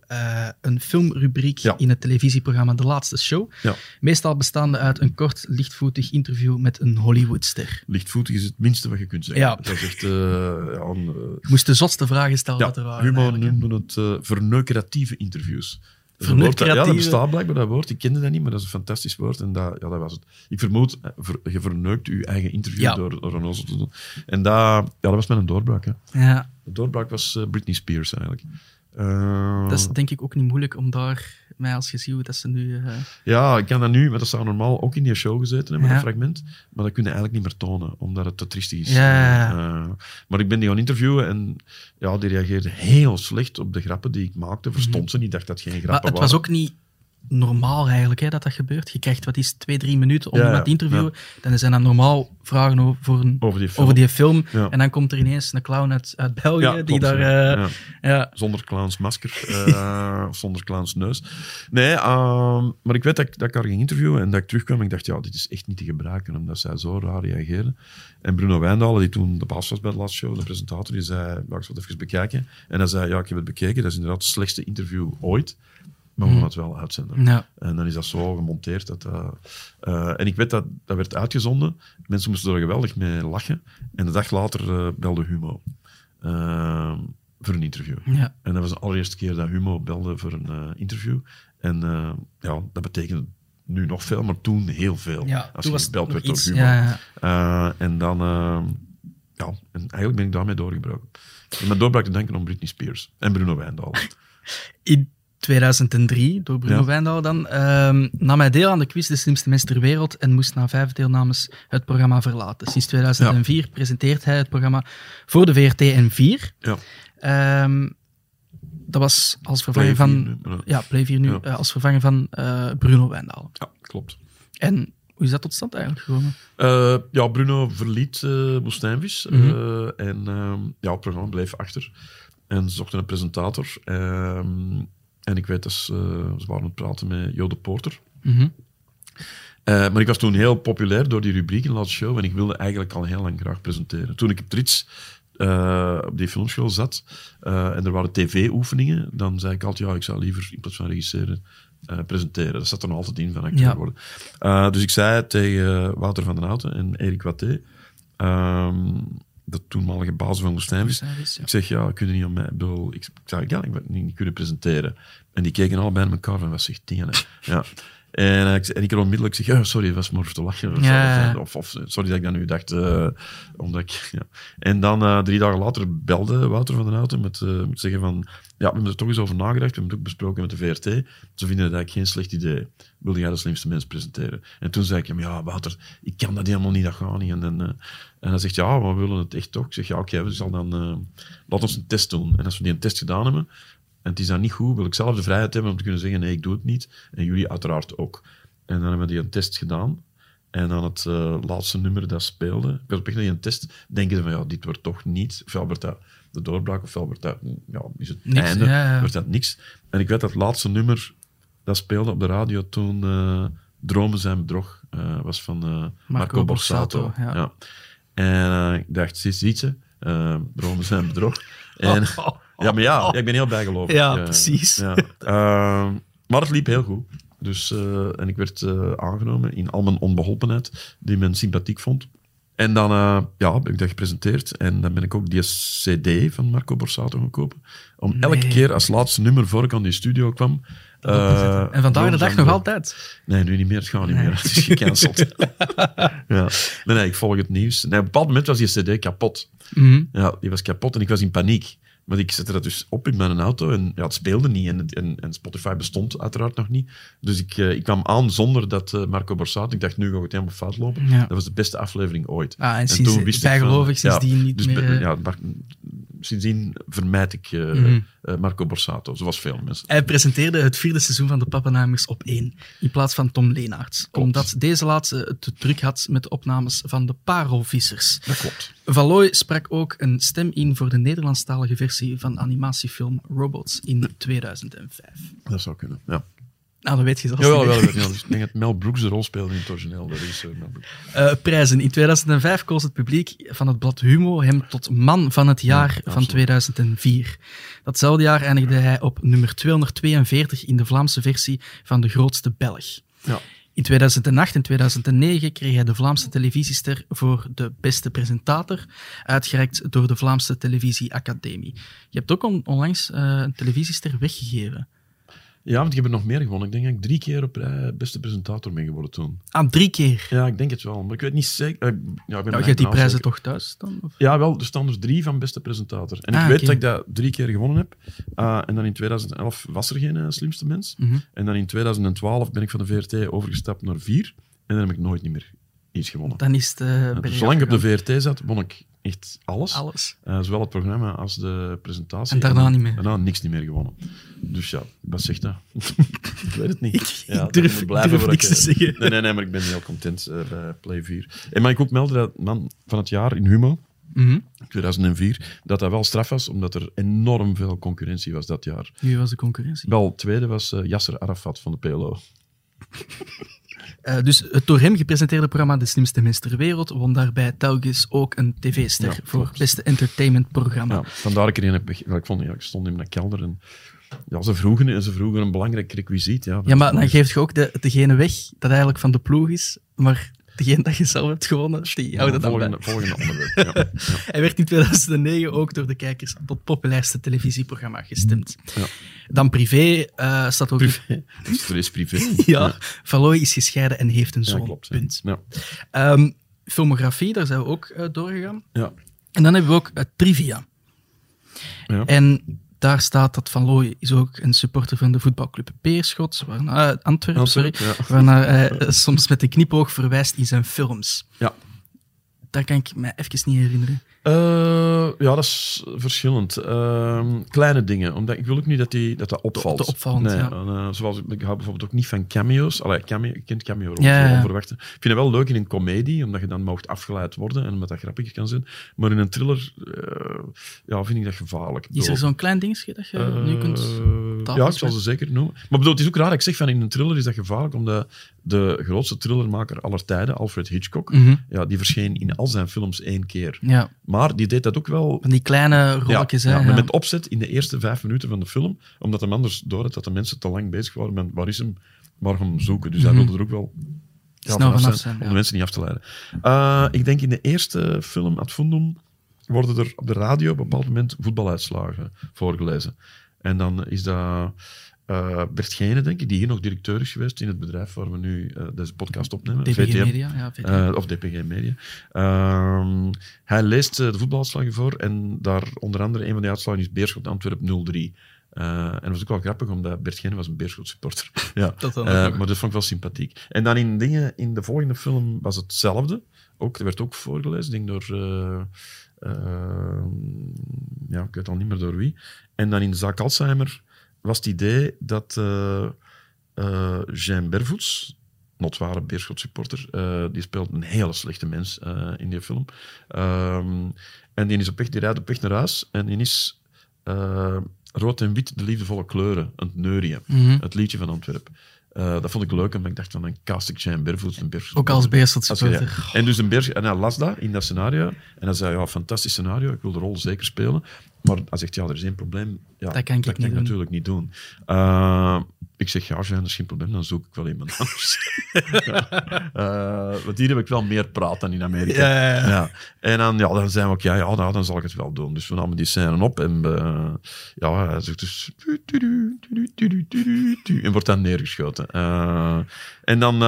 een filmrubriek ja. in het televisieprogramma De Laatste Show. Ja. Meestal bestaande uit een kort, lichtvoetig interview met een Hollywoodster.
Lichtvoetig is het minste wat je kunt zeggen. Ja. Dat is echt... ja, een,
je moest de zotste vragen stellen ja, dat er waren.
Humor noemde het uh, verneukeratieve interviews. Woord, ja, dat bestaat blijkbaar, dat woord. Ik kende dat niet, maar dat is een fantastisch woord. En dat, ja, dat was het. Ik vermoed, eh, je verneukt je eigen interview ja. door, door een te doen. En dat, ja, dat was met een doorbraak. Hè. Ja. De doorbraak was uh, Britney Spears eigenlijk.
Uh, dat is denk ik ook niet moeilijk om daar mij als je ziet hoe dat ze nu... Uh...
Ja, ik kan dat nu, maar dat zou normaal ook in die show gezeten hebben, ja. een fragment. Maar dat kun je eigenlijk niet meer tonen, omdat het te triestig is. Ja. Uh, maar ik ben die gaan interviewen en ja, die reageerde heel slecht op de grappen die ik maakte. Verstond mm -hmm. ze niet, dacht dat het geen grappen
waren. het was ook niet normaal eigenlijk hè, dat dat gebeurt. Je krijgt wat is twee, drie minuten om ja, te interviewen. Dan zijn dat normaal vragen over, een, over die film. Over die film. En dan komt er ineens een clown uit, uit België die daar. Uh, ja.
Zonder clowns masker uh, of zonder clowns neus. Nee, uh, maar ik weet dat ik, dat ik haar ging interviewen en dat ik terugkwam en ik dacht, ja, dit is echt niet te gebruiken omdat zij zo raar reageerde. En Bruno Wijndalen, die toen de baas was bij de laatste show, de presentator, die zei, mag ik het even bekijken? En hij zei, ja, ik heb het bekeken. Dat is inderdaad het slechtste interview ooit. Maar we gaan het wel uitzenden. Ja. En dan is dat zo gemonteerd. Dat, uh, en ik weet dat dat werd uitgezonden. Mensen moesten er geweldig mee lachen. En de dag later uh, belde Humo. Uh, voor een interview. Ja. En dat was de allereerste keer dat Humo belde voor een interview. En ja, dat betekent nu nog veel, maar toen heel veel. Ja, als je gebeld werd door Humo. Ja, ja. en dan... ja, en eigenlijk ben ik daarmee doorgebroken. Ik ben doorbraak te denken om Britney Spears en Bruno Wijndal.
In 2003, door Bruno ja. Wijndal dan, um, nam hij deel aan de quiz De Slimste Mens ter Wereld en moest na vijf deelnames het programma verlaten. Sinds 2004 ja. presenteert hij het programma voor de VRT en 4. Ja. Um, dat was als vervanger van...
nu,
Ja, Play 4 nu, eh, als vervanger van eh, Bruno Wijndalen.
Ja, klopt.
En hoe is dat tot stand eigenlijk gekomen?
Eh, ja, Bruno verliet Woestijnvis.
Mhm.
en ehm, ja, het programma bleef achter. En ze zochten een presentator. Ehm, en ik weet dat ze, eh, ze waren aan het praten met Jode Porter.
Mhm.
Eh, maar ik was toen heel populair door die rubriek in de laatste show. En ik wilde eigenlijk al heel lang graag presenteren. Toen ik op Trits eh, op die filmschool zat en er waren tv-oefeningen, dan zei ik altijd, ja, ik zou liever in plaats van regisseren presenteren. Dat zat er nog altijd in van acteur
Ja.
worden. Dus ik zei tegen Wouter van den Houten en Erik Watté, ehm, de toenmalige baas van Woestijnvis,
ja.
ik zeg, ja, kun je niet om mij... Ik, bedoel, ik, ik zei, ja, ik niet, niet kunnen presenteren. En die keken allebei naar elkaar van, wat zegt die? Ja. En, eh, ik, en ik er onmiddellijk zeg, sorry, was maar te lachen. Of,
Ja.
of, of, sorry dat ik dat nu dacht. eh, omdat ik, ja. En dan eh, drie dagen later belde Wouter van den Houten met, eh, met zeggen van, ja, we hebben er toch eens over nagedacht, we hebben het ook besproken met de VRT. Ze vinden het eigenlijk geen slecht idee. Wilde jij de slimste mens presenteren? En toen zei ik hem, ja, Wouter, ik kan dat helemaal niet, dat gaat niet. En, dan, eh, en hij zegt, ja, maar we willen het echt toch. Ik zeg, ja, oké, we zal dan, eh laat ons een test doen. En als we die een test gedaan hebben, en het is dan niet goed, wil ik zelf de vrijheid hebben om te kunnen zeggen, nee, ik doe het niet. En jullie uiteraard ook. En dan hebben we die een test gedaan. En aan het eh, laatste nummer dat speelde, ik was op naar die test, denken ze van, ja, dit wordt toch niet. Ofwel wordt dat de doorbraak, ofwel wordt dat, ja, is het
Niks,
einde,
ja, ja.
wordt dat niks. En ik weet dat het laatste nummer dat speelde op de radio toen eh, Dromen zijn bedrog eh, was van eh, Marco, Borsato.
Borsato, ja.
En ik dacht, zie je, Dromen zijn bedrog. En, ja, maar ja, ja, ik ben heel bijgelovig.
Ja, precies.
Ja. Ehm, maar het liep heel goed. Dus, eh, en ik werd eh, aangenomen in al mijn onbeholpenheid, die men sympathiek vond. En dan eh, ja, heb ik dat gepresenteerd. En dan ben ik ook die CD van Marco Borsato gaan kopen. Om elke keer als laatste nummer voor ik aan die studio kwam.
en vandaag de dag nog altijd.
Nee, nu niet meer. Het gaat niet
Nee.
meer. Het is gecanceld. ja. Nee, nee, ik volg het nieuws. Nee, op een bepaald moment was die CD kapot.
Mhm.
Ja, die was kapot en ik was in paniek. Maar ik zette dat dus op in mijn auto en ja, het speelde niet. En, en, en Spotify bestond uiteraard nog niet. Dus ik, eh, ik kwam aan zonder dat eh, Marco Borsato... Ik dacht, nu gaat het helemaal fout lopen.
Ja.
Dat was de beste aflevering ooit.
Ah, en
En
sinds,
toen wist ik van-
bijgelovig
ja,
sindsdien niet
dus
meer... eh,
ja, sindsdien vermijd ik eh,
Mhm.
eh, Marco Borsato, zoals veel mensen.
Hij presenteerde het vierde seizoen van de Pappenheimers op één, in plaats van Tom Leenaerts. Omdat deze laatste het te druk had met de opnames van de Parelvissers.
Dat klopt.
Valoy sprak ook een stem in voor de Nederlandstalige versie van animatiefilm Robots in 2005.
Dat zou kunnen, ja.
Nou, dat weet je zelfs niet
wel, ja, dus ik denk dat Mel Brooks de rol speelde in het origineel. Dat is. Eh,
prijzen. In 2005 koos het publiek van het blad Humo hem tot man van het jaar
Ja,
van
absoluut.
2004. Datzelfde jaar eindigde hij op nummer 242 in de Vlaamse versie van De Grootste Belg.
Ja.
In 2008 en 2009 kreeg hij de Vlaamse televisiester voor de beste presentator, uitgereikt door de Vlaamse Televisie Academie. Je hebt ook on- onlangs eh, een televisiester weggegeven.
Ja, want ik heb er nog meer gewonnen. Ik denk dat ik drie keer op rij beste presentator ben geworden toen.
Ah, drie keer.
Ja, ik denk het wel. Maar ik weet niet zeker. eh, Ja, ik ben
Nou,
er
je hebt die prijzen toch thuis dan? Of?
Ja, wel. Er staan dus drie van beste presentator. En ik
Ah,
weet dat ik dat drie keer gewonnen heb. Ah, en dan in 2011 was er geen eh, slimste mens.
Mhm.
En dan in 2012 ben ik van de VRT overgestapt naar vier. En dan heb ik nooit niet meer iets gewonnen.
Dan is het eh,
dus zolang ik op de. VRT zat, won ik echt alles.
Alles.
Eh, zowel het programma als de presentatie.
En daarna
dan-
niet meer.
Daarna niks niet meer gewonnen. Dus ja, wat zegt dat? ik weet het niet.
Ik-
ja,
ik durf-
moet
ik durf niks
ik,
te
eh,
zeggen.
Nee, nee, nee, maar ik ben heel content eh, bij Play 4. En mag ik ook melden dat man van het jaar in Humo,
Mhm.
2004, dat dat wel straf was, omdat er enorm veel concurrentie was dat jaar.
Wie was de concurrentie?
Wel, tweede was eh, Yasser Arafat van de PLO.
Eh, dus het door hem gepresenteerde programma De Slimste Mens ter Wereld won daarbij telkens ook een tv-ster
Ja,
voor
klopt.
beste entertainmentprogramma.
Ja, vandaar ik er een heb Ik vond, ja, ik stond in mijn kelder en ja, ze vroegen, en ze vroegen een belangrijk requisiet. Ja,
Ja, maar dan geef je ook de, degene weg dat eigenlijk van de ploeg is, maar degene dat je zelf hebt gewonnen, die houdt het dan bij.
volgende, volgende onderwerp. Ja. Ja.
Hij werd in 2009 ook door de kijkers tot populairste televisieprogramma gestemd.
Ja.
Dan privé eh, staat ook...
Privé. Er is privé.
Ja, Valois is gescheiden en heeft een zoon.
klopt.
Punt. Ehm, filmografie, daar zijn we ook eh, doorgegaan.
Ja.
En dan hebben we ook eh, trivia.
Ja.
En daar staat dat Van Looy is ook een supporter van de voetbalclub Beerschot, waarna, eh, Antwerpen, sorry,
Antwerpen, ja.
waarnaar hij eh, soms met een knipoog verwijst in zijn films.
Ja.
Dat kan ik me even niet herinneren.
Eh, ja, dat is verschillend. Ehm, kleine dingen. Omdat ik wil ook niet dat die, dat, dat opvalt.
te opvallend,
nee,
ja.
eh, zoals, ik hou bijvoorbeeld ook niet van cameo's. Allee, cameo, je kent cameo
Ja, ja, ja.
onverwachte. Ik vind het wel leuk in een comedie, omdat je dan mag afgeleid worden en omdat dat grappiger kan zijn. Maar in een thriller eh, ja, vind ik dat gevaarlijk. Ik
Is er zo'n klein dingetje dat je nu kunt...
eh, ja, ik zal ze zeker noemen. Maar bedoel, het is ook raar dat ik zeg van in een thriller is dat gevaarlijk, omdat de grootste thrillermaker aller tijden, Alfred Hitchcock,
Mhm.
ja, die verscheen in al zijn films één keer.
Ja,
Maar die deed dat ook wel
van die kleine rolletjes.
ja,
hè,
ja, maar met opzet in de eerste vijf minuten van de film, omdat hem anders door had dat de mensen te lang bezig waren met waar is hem, waar gaan hem zoeken. Dus hij
Mhm.
wilde er ook wel ja,
Snel
vanaf zijn,
zijn,
om de mensen niet af te leiden. Eh, ik denk in de eerste film, Ad Fundum, worden er op de radio op een bepaald moment voetbaluitslagen voorgelezen. En dan is dat eh Bert Gene, denk ik, die hier nog directeur is geweest in het bedrijf waar we nu eh, deze podcast opnemen.
DPG
VTM.
Media, ja. VTM.
Eh, of DPG Media. Ehm, hij leest de voetbaluitslagen voor en daar onder andere een van die uitslagen is Beerschot Antwerp 0-3. Eh, en dat was ook wel grappig, omdat Bert Gene was een Beerschot supporter. ja.
Dat
maar dat vond ik wel sympathiek. En dan in, dingen, in de volgende film was hetzelfde. Ook, er werd ook voorgelezen, denk door... ja, ik weet al niet meer door wie. En dan in de zaak Alzheimer was het idee dat eh eh Jean Bervoets, notware Beerschot supporter, eh, die speelt een hele slechte mens in die film. Ehm, en die, is op weg, die rijdt op weg naar huis en die is rood en wit, de liefdevolle kleuren, het neurien.
Mhm.
Het liedje van Antwerpen. Dat vond ik leuk, en ik dacht van, dan cast ik Jean Bervoets, een Beerschot
Ook als Beerschot.
En dus een Berg, en hij las dat in dat scenario. En hij zei, ja, fantastisch scenario, ik wil de rol zeker spelen. Maar hij zegt, ja, er is één probleem. Ja,
Dat kan ik
natuurlijk niet doen. Eh, ik zeg, ja, Jean, dat is geen probleem, dan zoek ik wel iemand anders. ja. Eh, want hier heb ik wel meer praat dan in Amerika.
Ja.
En dan, ja, dan zijn we ook, ja, ja nou, dan zal ik het wel doen. Dus we namen die scène op en eh, ja, hij zegt dus... En wordt dan neergeschoten. En dan,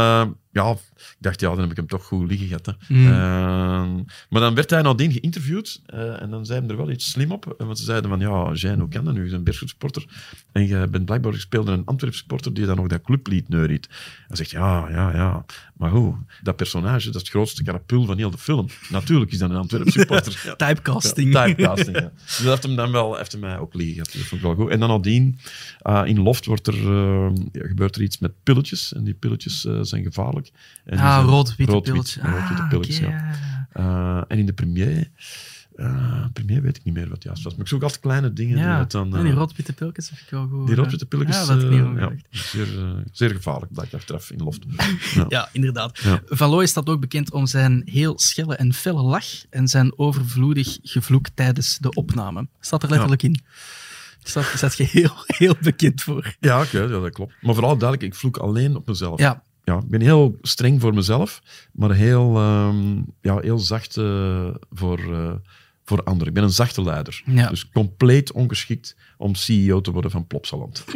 ja, ik dacht, ja, dan heb ik hem toch goed liggen gehad. hè.
Mm.
Eh, maar dan werd hij nadien geïnterviewd eh, en dan zei hij er wel iets slim op. Want ze zeiden van, ja, Jean, hoe kan dat nu? Je bent een Beerschot supporter en je bent blijkbaar gespeeld een Antwerp supporter die dan nog dat clublied neuriet. Hij zegt, ja, ja, ja. Maar hoe? Dat personage, dat is het grootste karapul van heel de film. Natuurlijk is dat een Antwerp supporter. Ja.
Typecasting.
Ja, typecasting, ja. Dus dat heeft hem dan wel heeft hem mij ook liggen gehad. Dat vond ik wel goed. En dan nadien, eh, in Loft wordt er, eh, gebeurt er iets met pilletjes. En die pilletjes eh, zijn gevaarlijk. En die
Ah, rood-witte
rood-wit-
pilletjes. Ah,
pilletjes, ja. Eh, en in de premier... premier weet ik niet meer wat juist was. Maar ik zoek altijd kleine dingen. die
Ja,
dan,
en
eh,
die rood-witte pilletjes heb ik wel goed.
die rood-witte pilletjes...
Ja, dat ik
ja, zeer, zeer gevaarlijk, blijkt achteraf in Loft. Ja.
Ja, inderdaad.
Ja.
Van Looy staat ook bekend om zijn heel schelle en felle lach en zijn overvloedig gevloek tijdens de opname. Staat er letterlijk in. Staat, staat je heel, heel bekend voor.
Ja, oké, ja, dat klopt. Maar vooral duidelijk, ik vloek alleen op mezelf.
Ja,
ja, ik ben heel streng voor mezelf, maar heel, ehm, ja, heel zacht eh, voor, eh, voor anderen. Ik ben een zachte leider.
Ja.
Dus compleet ongeschikt om CEO te worden van Plopsaland.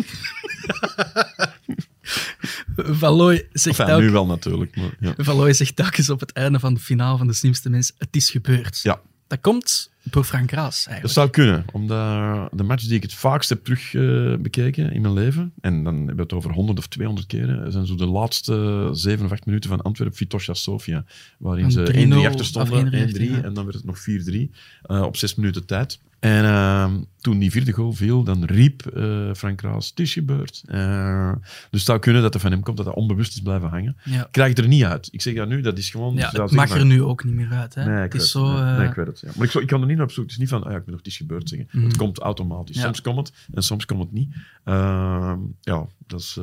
Van Looy zegt,
Enfin, nu wel natuurlijk. Maar, ja.
Zegt telkens op het einde van de finale van De Slimste Mens, het is gebeurd.
ja,
Dat komt door Frank Raas,
dat
eigenlijk.
zou kunnen. Omdat de match die ik het vaakst heb terug eh, bekeken in mijn leven, en dan hebben we het over 100 of 200 keren, zijn zo de laatste 7 of 8 minuten van Antwerp-Vitosha Sofia, waarin ze
3-0
1-3 achter stonden,
1-3
1-3,
ja.
en dan werd het nog 4-3 eh, op 6 minuten tijd. En eh, toen die vierde goal viel, dan riep eh, Frank Raas, het is gebeurd. Eh, dus het zou kunnen dat er van hem komt dat hij onbewust is blijven hangen.
Ja.
Krijg het er niet uit. Ik zeg dat nu, dat is gewoon...
Ja,
zou
het mag er nu ook niet meer uit. Hè?
Nee, ik
het
weet
is
het.
zo...
Nee,
eh,
nee, ik weet het. Ja. Maar ik, ik kan er niet naar op zoek. Het is niet van, ah, ja, ik ben nog het is gebeurd zeggen.
Mhm.
Het komt automatisch.
Ja.
Soms komt het en soms komt het niet. Ehm, ja, dat is...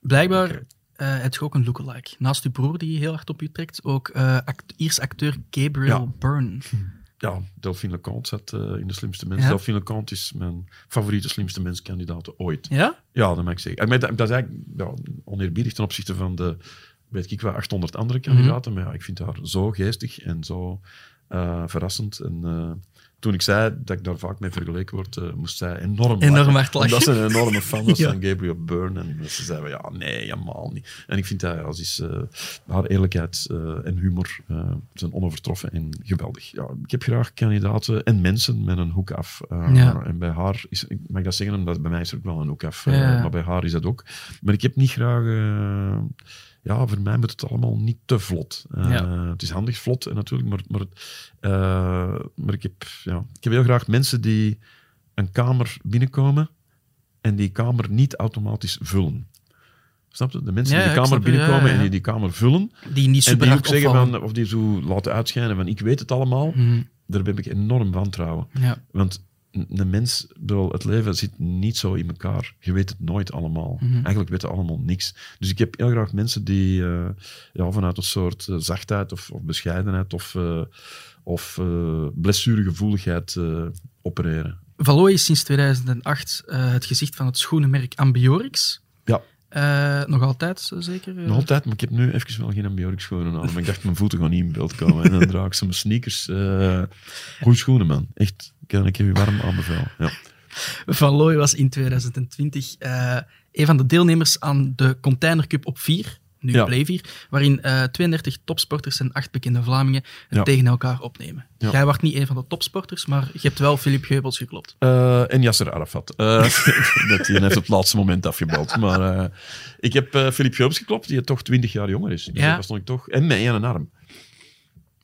Blijkbaar heb je ook een lookalike. Naast uw broer die heel hard op u trekt, ook act Ierse acteur Gabriel
Ja.
Byrne.
ja, Delphine Leconte zat eh, in de slimste mensen.
Ja.
Delphine Leconte is mijn favoriete slimste menskandidaat ooit.
Ja?
Ja, dat mag ik zeggen. En met- dat is eigenlijk ja, oneerbiedig ten opzichte van de, weet ik wel, 800 andere kandidaten. Maar ja, ik vind haar zo geestig en zo eh, verrassend. En eh, toen ik zei dat ik daar vaak mee vergeleken word, eh, moest zij enorm
Enorm hard lachen.
Omdat ze een enorme fan was
Ja.
van Gabriel Byrne. En ze zeiden, ja, nee, helemaal niet. En ik vind dat, ze is, eh, haar eerlijkheid eh, en humor zijn onovertroffen en geweldig. Ja, ik heb graag kandidaten en mensen met een hoek af.
Ja.
En bij haar, is, ik mag dat zeggen, omdat bij mij is er ook wel een hoek af.
Ja.
maar bij haar is dat ook. Maar ik heb niet graag... ja, voor mij moet het allemaal niet te vlot. Eh,
Ja.
Het is handig vlot eh, natuurlijk, maar, maar, eh, maar ik, heb, ja, ik heb heel graag mensen die een kamer binnenkomen en die kamer niet automatisch vullen. Snap je? De mensen
Ja,
die de kamer binnenkomen
ja,
en die die kamer vullen,
Die niet
en
super
die ook zeggen van, of die zo laten uitschijnen van ik weet het allemaal,
Mhm.
daar heb ik enorm wantrouwen.
Ja.
Want een mens, bedoel, het leven zit niet zo in elkaar. Je weet het nooit allemaal.
Mhm.
Eigenlijk weten we allemaal niks. Dus ik heb heel graag mensen die eh, ja, vanuit een soort eh, zachtheid of, of bescheidenheid of, eh of blessuregevoeligheid opereren.
Valois is sinds 2008 eh, het gezicht van het schoenenmerk Ambiorix.
Ja.
Nog altijd, zeker?
Nog altijd, maar ik heb nu even wel geen ambiorix schoenen aan. Maar ik dacht, mijn voeten gaan niet in beeld komen. En dan draag ik zo'n sneakers. eh goede schoenen, man. Echt, kan ik je warm aanbevelen. Ja.
Van Looy was in 2020 eh, een van de deelnemers aan de Container Cup op 4, nu
Ja.
Play 4, waarin eh 32 topsporters en 8 bekende Vlamingen het
Ja.
tegen elkaar opnemen.
Ja.
Jij was niet een van de topsporters, maar je hebt wel Filip Geubels geklopt.
Eh, en Yasser Arafat. Eh, dat die heeft op het laatste moment afgebeld. Maar eh, ik heb eh Philippe Geubels geklopt, die toch 20 jaar jonger is. Dus
Ja.
was nog toch... En met één arm.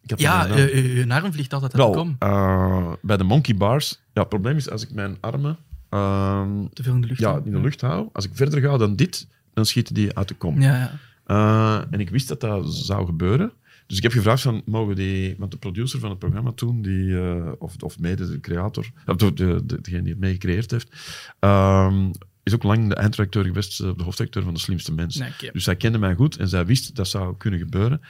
Ja,
arm.
eh, eh, je arm vliegt altijd uit de kom.
eh, bij de monkey bars... Ja, het probleem is, als ik mijn armen ehm,
Te veel in de lucht.
ja, in de lucht hou, als ik verder ga dan dit, dan schieten die uit de kom.
Ja, ja.
En ik wist dat dat zou gebeuren. Dus ik heb gevraagd van, mogen die... Want de producer van het programma toen, die, of, of mede de creator, of de, de, de- degene die het mee gecreëerd heeft, ehm, is ook lang de eindredacteur geweest, de hoofdredacteur van De Slimste Mens.
Nee, oké.
Dus zij kende mij goed en zij wist dat zou kunnen gebeuren.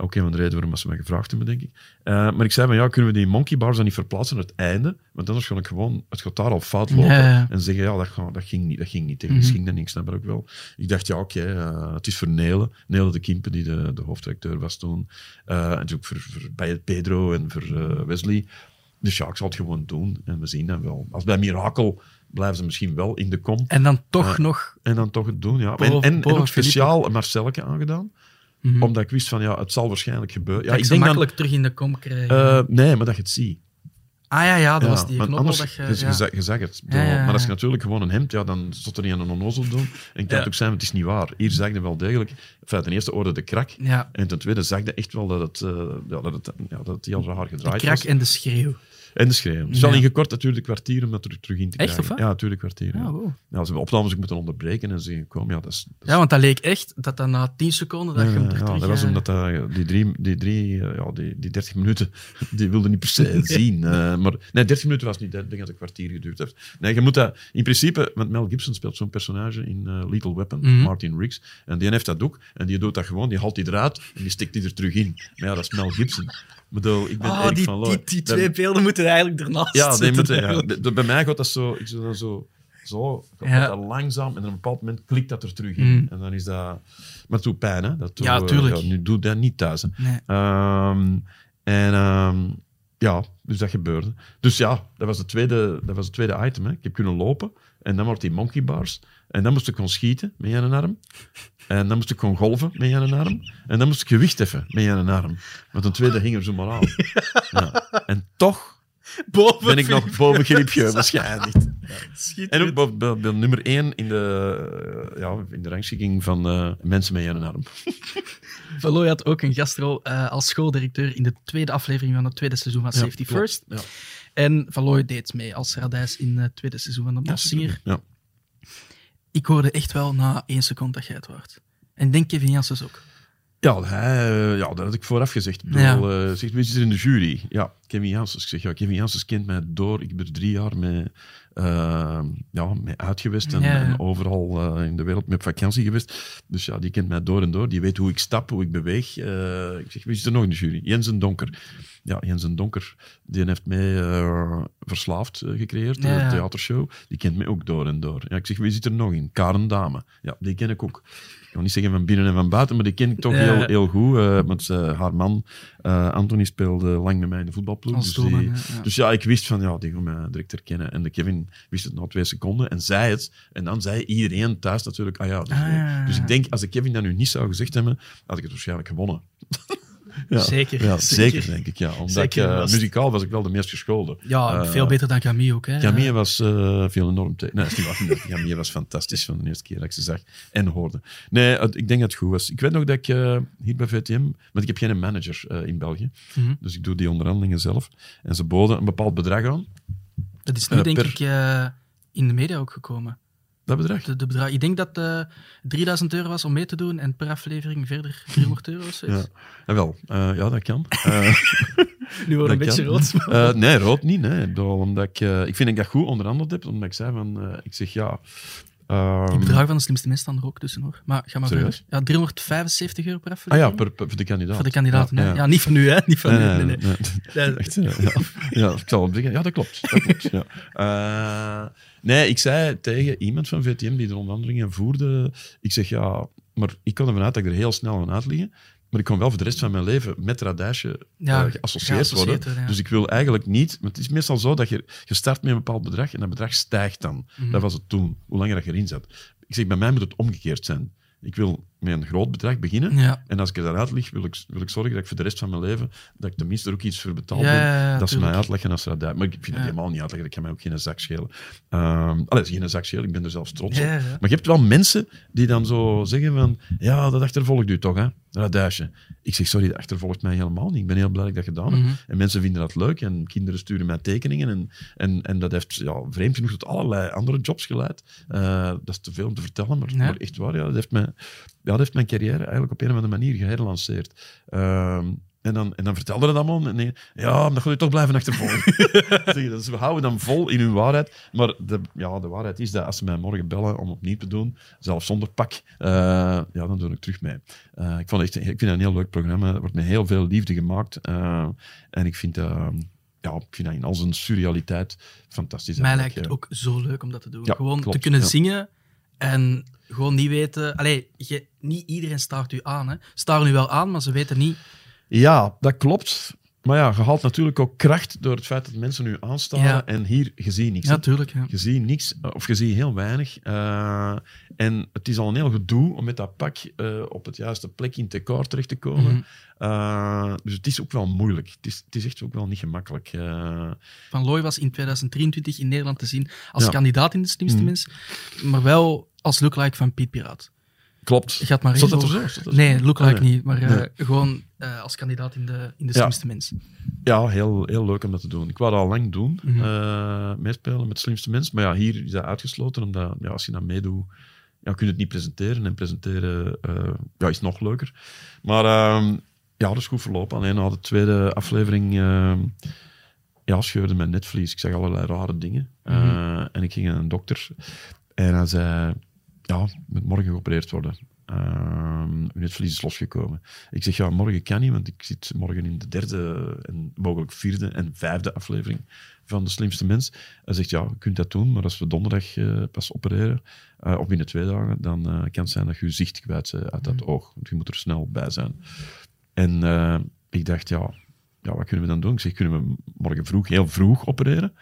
Ook een van de redenen waarom ze mij gevraagd hebben, denk ik. Eh, maar ik zei van, ja, kunnen we die monkey bars dan niet verplaatsen naar het einde? Want anders ga ik gewoon, het gaat daar al fout lopen. En zeggen, ja, dat, dat ging niet, dat ging niet. Technisch
Mhm.
ging dat ik snap ook wel. Ik dacht, ja, oké, eh, het is voor Nele. Nele de Kimpe, die de, de hoofdredacteur was toen. Eh, en natuurlijk voor, voor bij Pedro en voor Wesley. Dus ja, ik zal het gewoon doen. En we zien dan wel. Als bij Mirakel blijven ze misschien wel in de kom.
En dan toch nog...
En dan toch het doen, ja. En, en, en
boven
ook speciaal een Marcelletje
Mhm.
Omdat ik wist van, ja, het zal waarschijnlijk gebeuren. Ja,
dat
ik
ze
denk dan...
makkelijk terug in de kom krijgen.
eh, nee, maar dat je het ziet.
ah ja, ja, dat
Ja,
was die knoppel
anders,
dat je...
dus
ja.
je, je het.
Ja.
Maar als je natuurlijk gewoon een hemd, ja, dan stond er niet aan een onnozel doen. En ik het ook zijn, het is niet waar. Hier zag je wel degelijk. Enfin, ten eerste hoorde de krak. En ten tweede zag je echt wel dat het, eh, ja, dat het, ja, dat het heel raar
de
gedraaid
krak
was.
en de schreeuw.
En de schreeuw. Dus al ingekort natuurlijk kwartier om dat er terug in te
Echt,
krijgen.
of wat?
Ja, natuurlijk kwartier. Ja.
Ja, wow.
Ja, ze hebben opnames ook moeten onderbreken en ze zeggen, kom, ja, dat is... dat is-
ja, want dat leek echt dat dan na 10 seconden dat je hem er
ja,
terug...
dat was omdat dat, die, drie, die, drie, eh, ja, die, die 30 minuten, die wilde niet per se zien. eh, maar nee, 30 minuten was niet, ik denk dat het een kwartier geduurd heeft. Nee, je moet dat in principe, want Mel Gibson speelt zo'n personage in eh, Lethal Weapon,
Mhm.
Martin Riggs, en die heeft dat ook, en die doet dat gewoon, die haalt die eruit en die stikt die er terug in. Maar ja, dat is Mel Gibson. Ik bedoel, ik ben
Oh,
Erik
die,
van Looy.
die, twee beelden moeten eigenlijk ernaast
ja, die
zitten.
moeten, ja. bij mij gaat dat zo, ik zo, zo gaat
Ja.
dat langzaam en op een bepaald moment klikt dat er terug in.
Mm.
En dan is dat, maar het doet pijn, hè? Dat doet,
Ja,
eh,
tuurlijk.
nu doe dat niet thuis. Hè.
Nee.
Ehm, en ehm, ja, dus dat gebeurde. Dus ja, dat was het tweede, dat was het tweede item. Hè. Ik heb kunnen lopen en dan wordt die monkey bars. En dan moest ik gewoon schieten met een arm. En dan moest ik gewoon golven met een arm. En dan moest ik gewicht heffen met een arm. Want een tweede hing er zo maar aan. Ja. En toch
Boven
ben ik nog boven
Geubels.
Griep waarschijnlijk. En ook boven- boven- boven nummer één in de, eh, ja, in de rangschikking van eh, mensen met een arm.
Van Looy had ook een gastrol eh, als schooldirecteur in de tweede aflevering van het tweede seizoen van Safety. First.
Ja.
En Van Looy deed mee als radijs in het tweede seizoen van de Massinger.
Ja.
Ik hoorde echt wel na één seconde dat jij het wordt. En denk Kevin Janssens ook.
Ja, hij, eh, ja, dat had ik vooraf gezegd. Ik
Ja.
bedoel, eh, zegt, wie zit er in de jury? Ja, Kevin Janssens. Ik zeg, ja, Kevin Janssens kent mij door. Ik ben er drie jaar mee, eh, ja, mee uitgewist en,
Ja,
en overal eh, in de wereld met vakantie geweest. Dus ja, die kent mij door en door. Die weet hoe ik stap, hoe ik beweeg. Eh, ik zeg, wie zit er nog in de jury? Jensen Donker. Ja, Jensen Donker, die heeft mij eh, Verslaafd gecreëerd,
Ja,
de theatershow. Die kent mij ook door en door. Ja, ik zeg, wie zit er nog in? Karen Dame. Ja, die ken ik ook. Ik kan niet zeggen van binnen en van buiten, maar die ken ik toch
Ja.
heel, heel goed. want eh, haar man, Anthony, speelde lang met mij in de voetbalploeg. Dus,
doelman,
die-
ja,
dus ja, ik wist van, ja, die gaat mij direct herkennen. En de Kevin wist het na twee seconden en zei het. En dan zei iedereen thuis natuurlijk, ah ja. Dus,
Ah,
eh,
ja.
dus ik denk, als de Kevin dat nu niet zou gezegd hebben, had ik het waarschijnlijk gewonnen. Ja,
Zeker,
Ja,
zeker.
denk ik. Ja. Omdat
Zeker
ik, eh,
was-
muzikaal was ik wel de meest geschoolde.
Ja,
Eh,
veel beter dan Camille ook. Hè.
Camille was uh, veel enorm tegen. Nee, niet Camille was fantastisch van de eerste keer dat ik ze zag en hoorde. Nee, ik denk dat het goed was. Ik weet nog dat ik hier bij VTM, want ik heb geen manager in België,
Mhm.
dus ik doe die onderhandelingen zelf. En ze boden een bepaald bedrag aan.
Dat is nu,
eh,
denk
per-
ik, eh, in de media ook gekomen.
Dat bedrag.
De, de bedrag, ik denk dat eh 3000 euro was om mee te doen en per aflevering verder 300 euro of zoiets.
Ja, Jawel, eh, ja, dat kan. Eh,
Nu wordt een beetje rood.
Eh, nee, rood niet. Nee. Bedoel, omdat ik, eh, ik vind dat ik dat goed onderhandeld heb. Omdat ik zei van... eh, ik zeg ja... ehm,
Die bedragen van de slimste mensen staan er ook tussen, hoor. Maar ga maar verder. Ja, 375 euro per
ah
aflevering.
ja, per, per- voor de kandidaat.
Voor de kandidaten,
Ja, ja.
Ja, niet van u, hè? Niet van
Nee,
u.
nee, Echt, ja. ja, ik zal het zeggen. Ja, dat klopt. Dat klopt ja. Eh, nee, ik zei tegen iemand van VTM die de onderhandelingen voerde, ik zeg ja, maar ik kan ervan uit dat ik er heel snel aan uitliggen, maar ik kan wel voor de rest van mijn leven met Radijsje
Ja,
eh, geassocieerd
geassocieerd
worden.
ja.
Dus ik wil eigenlijk niet, want het is meestal zo dat je, je start met een bepaald bedrag en dat bedrag stijgt dan.
Mhm.
Dat was het toen, hoe langer dat je erin zat. Ik zeg, bij mij moet het omgekeerd zijn. Ik wil met een groot bedrag beginnen.
Ja.
En als ik er dan uit lig, wil ik, wil ik zorgen dat ik voor de rest van mijn leven, dat ik tenminste er ook iets voor betaald
Ja,
ben.
ja,
dat ze mij uitleggen als ze dat duiden. Maar ik vind het helemaal niet uitleggen. Ik kan mij ook geen zak schelen. Ehm allee, geen zak schelen, ik ben er zelfs trots op. Maar je hebt wel mensen die dan zo zeggen van... Ja, dat achtervolgt u toch, hè? Dat duisje. Ik zeg, sorry, dat achtervolgt mij helemaal niet. Ik ben heel blij dat ik dat gedaan heb.
Mhm.
En mensen vinden dat leuk. En kinderen sturen mij tekeningen. En, en, en dat heeft ja, vreemd genoeg tot allerlei andere jobs geleid. Eh, dat is te veel om te vertellen, maar, maar echt waar. Ja, dat, heeft mij, ja, dat heeft mijn carrière eigenlijk op een of andere manier geherlanceerd. Ehm, en dan, en dan vertelde dat allemaal. En nee, ja, maar dan ga je toch blijven achtervolgen. Dus we houden dan vol in hun waarheid. Maar de, ja, de waarheid is dat als ze mij morgen bellen om opnieuw te doen, zelfs zonder pak, eh, ja, dan doe ik terug mee. Eh, ik, vond echt, ik vind het een heel leuk programma. Er wordt met heel veel liefde gemaakt. eh, en ik vind, ja, ik vind dat in al zijn surrealiteit fantastisch.
Mij lijkt het ook zo leuk om dat te doen.
Ja,
gewoon
klopt,
te kunnen
ja.
zingen en gewoon niet weten... Allee, je, niet iedereen staart u aan. Hè. Staren u wel aan, maar ze weten niet...
Ja, dat klopt. Maar ja, je haalt natuurlijk ook kracht door het feit dat mensen nu aanstaan.
Ja.
En hier, je ziet niks.
Ja,
hè.
tuurlijk. Ja.
Je ziet niks, eh, of je ziet heel weinig. Eh, en het is al een heel gedoe om met dat pak eh, op het juiste plek in het decor terecht te komen.
Mhm.
Dus het is ook wel moeilijk. Het is, het is echt ook wel niet gemakkelijk.
Van Looy was in 2023 in Nederland te zien als kandidaat in de slimste
Mhm.
mens, maar wel als lookalike van Piet Piraat.
klopt.
Gaat maar
dat er
voor-
zo? Dat
Nee, lookalike
Ah, nee.
niet, maar eh,
Nee.
gewoon eh, als kandidaat in de, in de
Ja.
slimste mens.
Ja, heel, heel leuk om dat te doen. Ik wou dat al lang doen,
Mhm.
eh, meespelen met de slimste mens. Maar ja, hier is dat uitgesloten, omdat ja, als je dan meedoet, ja, kun je het niet presenteren. En presenteren ja, is nog leuker. Maar ehm, ja, dat is goed verlopen. Alleen na de tweede aflevering ehm, ja, scheurde mijn netvlies. Ik zag allerlei rare dingen.
Mhm.
en ik ging naar een dokter. En hij zei, ja, moet morgen geopereerd worden. Ehm uw netvlies is losgekomen. Ik zeg, ja, morgen kan niet, want ik zit morgen in de derde en mogelijk vierde en vijfde aflevering van De Slimste Mens. Hij zegt, ja, je kunt dat doen, maar als we donderdag eh, pas opereren, eh, of binnen twee dagen, dan eh, kan het zijn dat je je zicht kwijt uit dat oog. Want je moet er snel bij zijn. En ik dacht, ja, ja, wat kunnen we dan doen? Ik zeg, kunnen we morgen vroeg, heel vroeg opereren?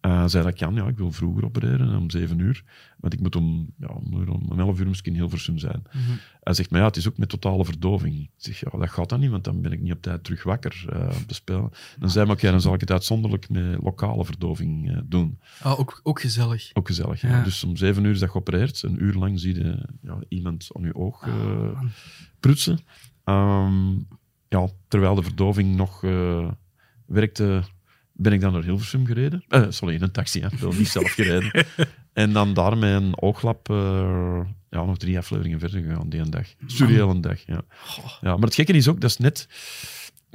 Hij zei, dat kan, ja, ik wil vroeger opereren, om zeven uur. Want ik moet om, ja, om, om elf uur misschien in Hilversum zijn.
Mhm.
Hij zegt, maar ja, het is ook met totale verdoving. Ik zeg, ja, dat gaat dan niet, want dan ben ik niet op tijd terug wakker eh, om te spelen. Dan zei hij, oké, dan zal ik het uitzonderlijk met lokale verdoving eh, doen.
Ah, ook, ook gezellig.
Ook gezellig. ja.
Ja.
Dus om zeven uur is dat geopereerd. Een uur lang zie je ja, iemand aan je oog
Ah,
prutsen. Ehm, ja, terwijl de verdoving nog werkte, ben ik dan naar Hilversum gereden. Eh, sorry, in een taxi, hè. ben niet zelf gereden. en dan daar met een ooglap eh, ja, nog drie afleveringen verder gegaan die een dag. Surreële dag, ja. ja. Maar het gekke is ook, dat is net...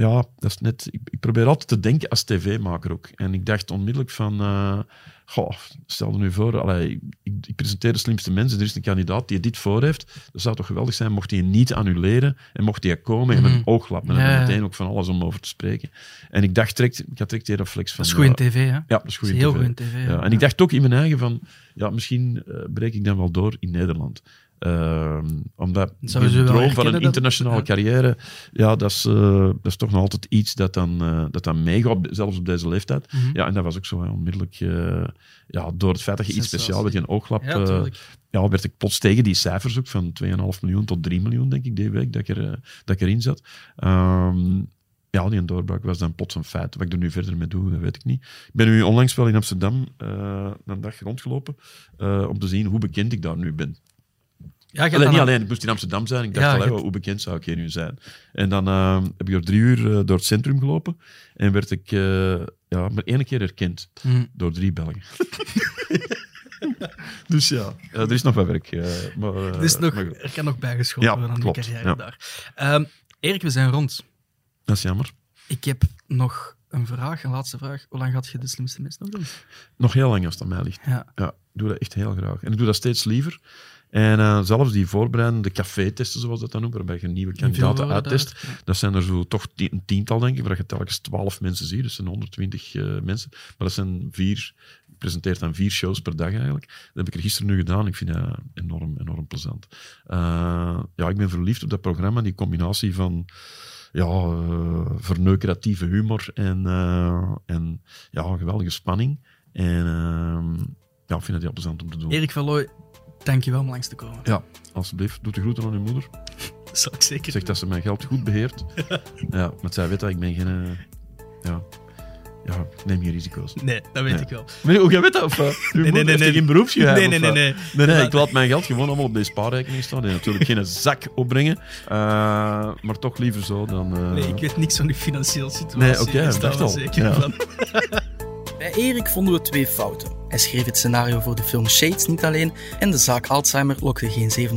Ja, dat is net... Ik, ik probeer altijd te denken als tv-maker ook. En ik dacht onmiddellijk van... eh, goh, stel je nu voor... Allee, ik, ik, presenteer de slimste mensen. Er is een kandidaat die dit voor heeft. Dat zou toch geweldig zijn mocht hij niet annuleren en mocht hij komen en met een
Mhm.
ooglap. En dan
Ja,
meteen ook van alles om over te spreken. En ik dacht direct... Ik had direct die reflex van...
Dat is goed in
ja,
tv, hè?
ja, dat is goed
Dat is
in
heel
tv.
goed in tv.
Ja, en ik dacht ook in mijn eigen van, ja, misschien eh, breek ik dan wel door in Nederland. Ehm, omdat
Zou je
de droom van een internationale carrière, ja, dat is, eh, dat is toch nog altijd iets dat dan, eh, dat dan meegaat, zelfs op deze leeftijd.
Mhm.
Ja, en dat was ook zo, hè, onmiddellijk. eh, ja, door het feit dat je iets
Sensatie.
speciaal met je ooglap...
Ja,
ja, werd ik plots tegen die cijfers ook van 2,5 miljoen tot 3 miljoen, denk ik, die week dat ik, er, dat ik erin zat. Ehm, ja, die doorbraak was dan plots een feit. Wat ik er nu verder mee doe, dat weet ik niet. Ik ben nu onlangs wel in Amsterdam een dag rondgelopen om te zien hoe bekend ik daar nu ben.
Ja, hebt
niet alleen, ik moest in Amsterdam zijn. Ik dacht
Ja,
al,
hebt-
hoe bekend zou ik hier nu zijn? En dan eh, heb ik er drie uur eh, door het centrum gelopen en werd ik eh, ja, maar één keer herkend
Mhm.
door drie Belgen. dus ja, er is nog wat werk. eh, maar,
Er, is nog,
maar
er kan nog bijgeschoten
Ja,
worden aan
klopt,
die carrière daar. Ehm, Erik, we zijn rond.
Dat is jammer.
Ik heb nog een vraag, een laatste vraag. Hoe lang gaat je de slimste mens nog doen?
Nog heel lang als het aan mij ligt.
Ja.
Ja, ik doe dat echt heel graag. En ik doe dat steeds liever. En eh, zelfs die voorbereidende café-testen, zoals dat dan noemt, waarbij je nieuwe kandidaten uittest?
Ja.
dat zijn er zo toch een tiental, denk ik, waar je telkens twaalf mensen ziet. Dat zijn 120 eh, mensen. Maar dat zijn vier, ik presenteer dan vier shows per dag eigenlijk. Dat heb ik er gisteren nu gedaan. Ik vind dat enorm, enorm plezant. Eh, ja, ik ben verliefd op dat programma, die combinatie van ja, eh, verneukeratieve humor en, en ja, geweldige spanning. En ehm, ja, ik vind het heel plezant om te doen.
Erik van Looy, dank je wel om langs te komen.
Ja, alsjeblieft. Doe de groeten aan uw moeder.
Dat zal ik zeker
Zeg dat ze mijn geld goed beheert. ja, want zij weet dat ik ben geen... eh, ja, ja, ik neem geen risico's.
Nee, dat weet
Nee.
ik wel.
Maar hoe jij weet dat? Of,
nee, nee, nee.
geen beroepsgeheim?
Nee, nee,
of
nee, nee.
Nee, nee,
Maar-
ik laat mijn geld gewoon allemaal op deze spaarrekening staan. En natuurlijk geen zak opbrengen. Eh, maar toch liever zo dan... eh,
Nee, ik weet niks van uw financiële situatie.
Nee, oké,
daar staan
dacht al.
zeker
Ja.
van.
Bij Erik vonden we twee fouten. Hij schreef het scenario voor de film Shades niet alleen en de zaak Alzheimer lokte geen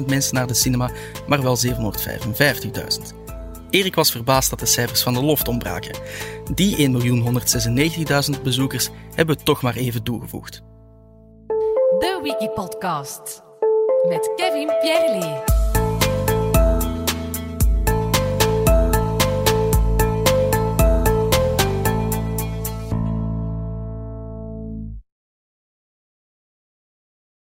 720.000 mensen naar de cinema, maar wel 755.000. Erik was verbaasd dat de cijfers van de loft ontbraken. Die 1.196.000 bezoekers hebben toch maar even toegevoegd.
De Wikipodcast. Met Kevin Pierley.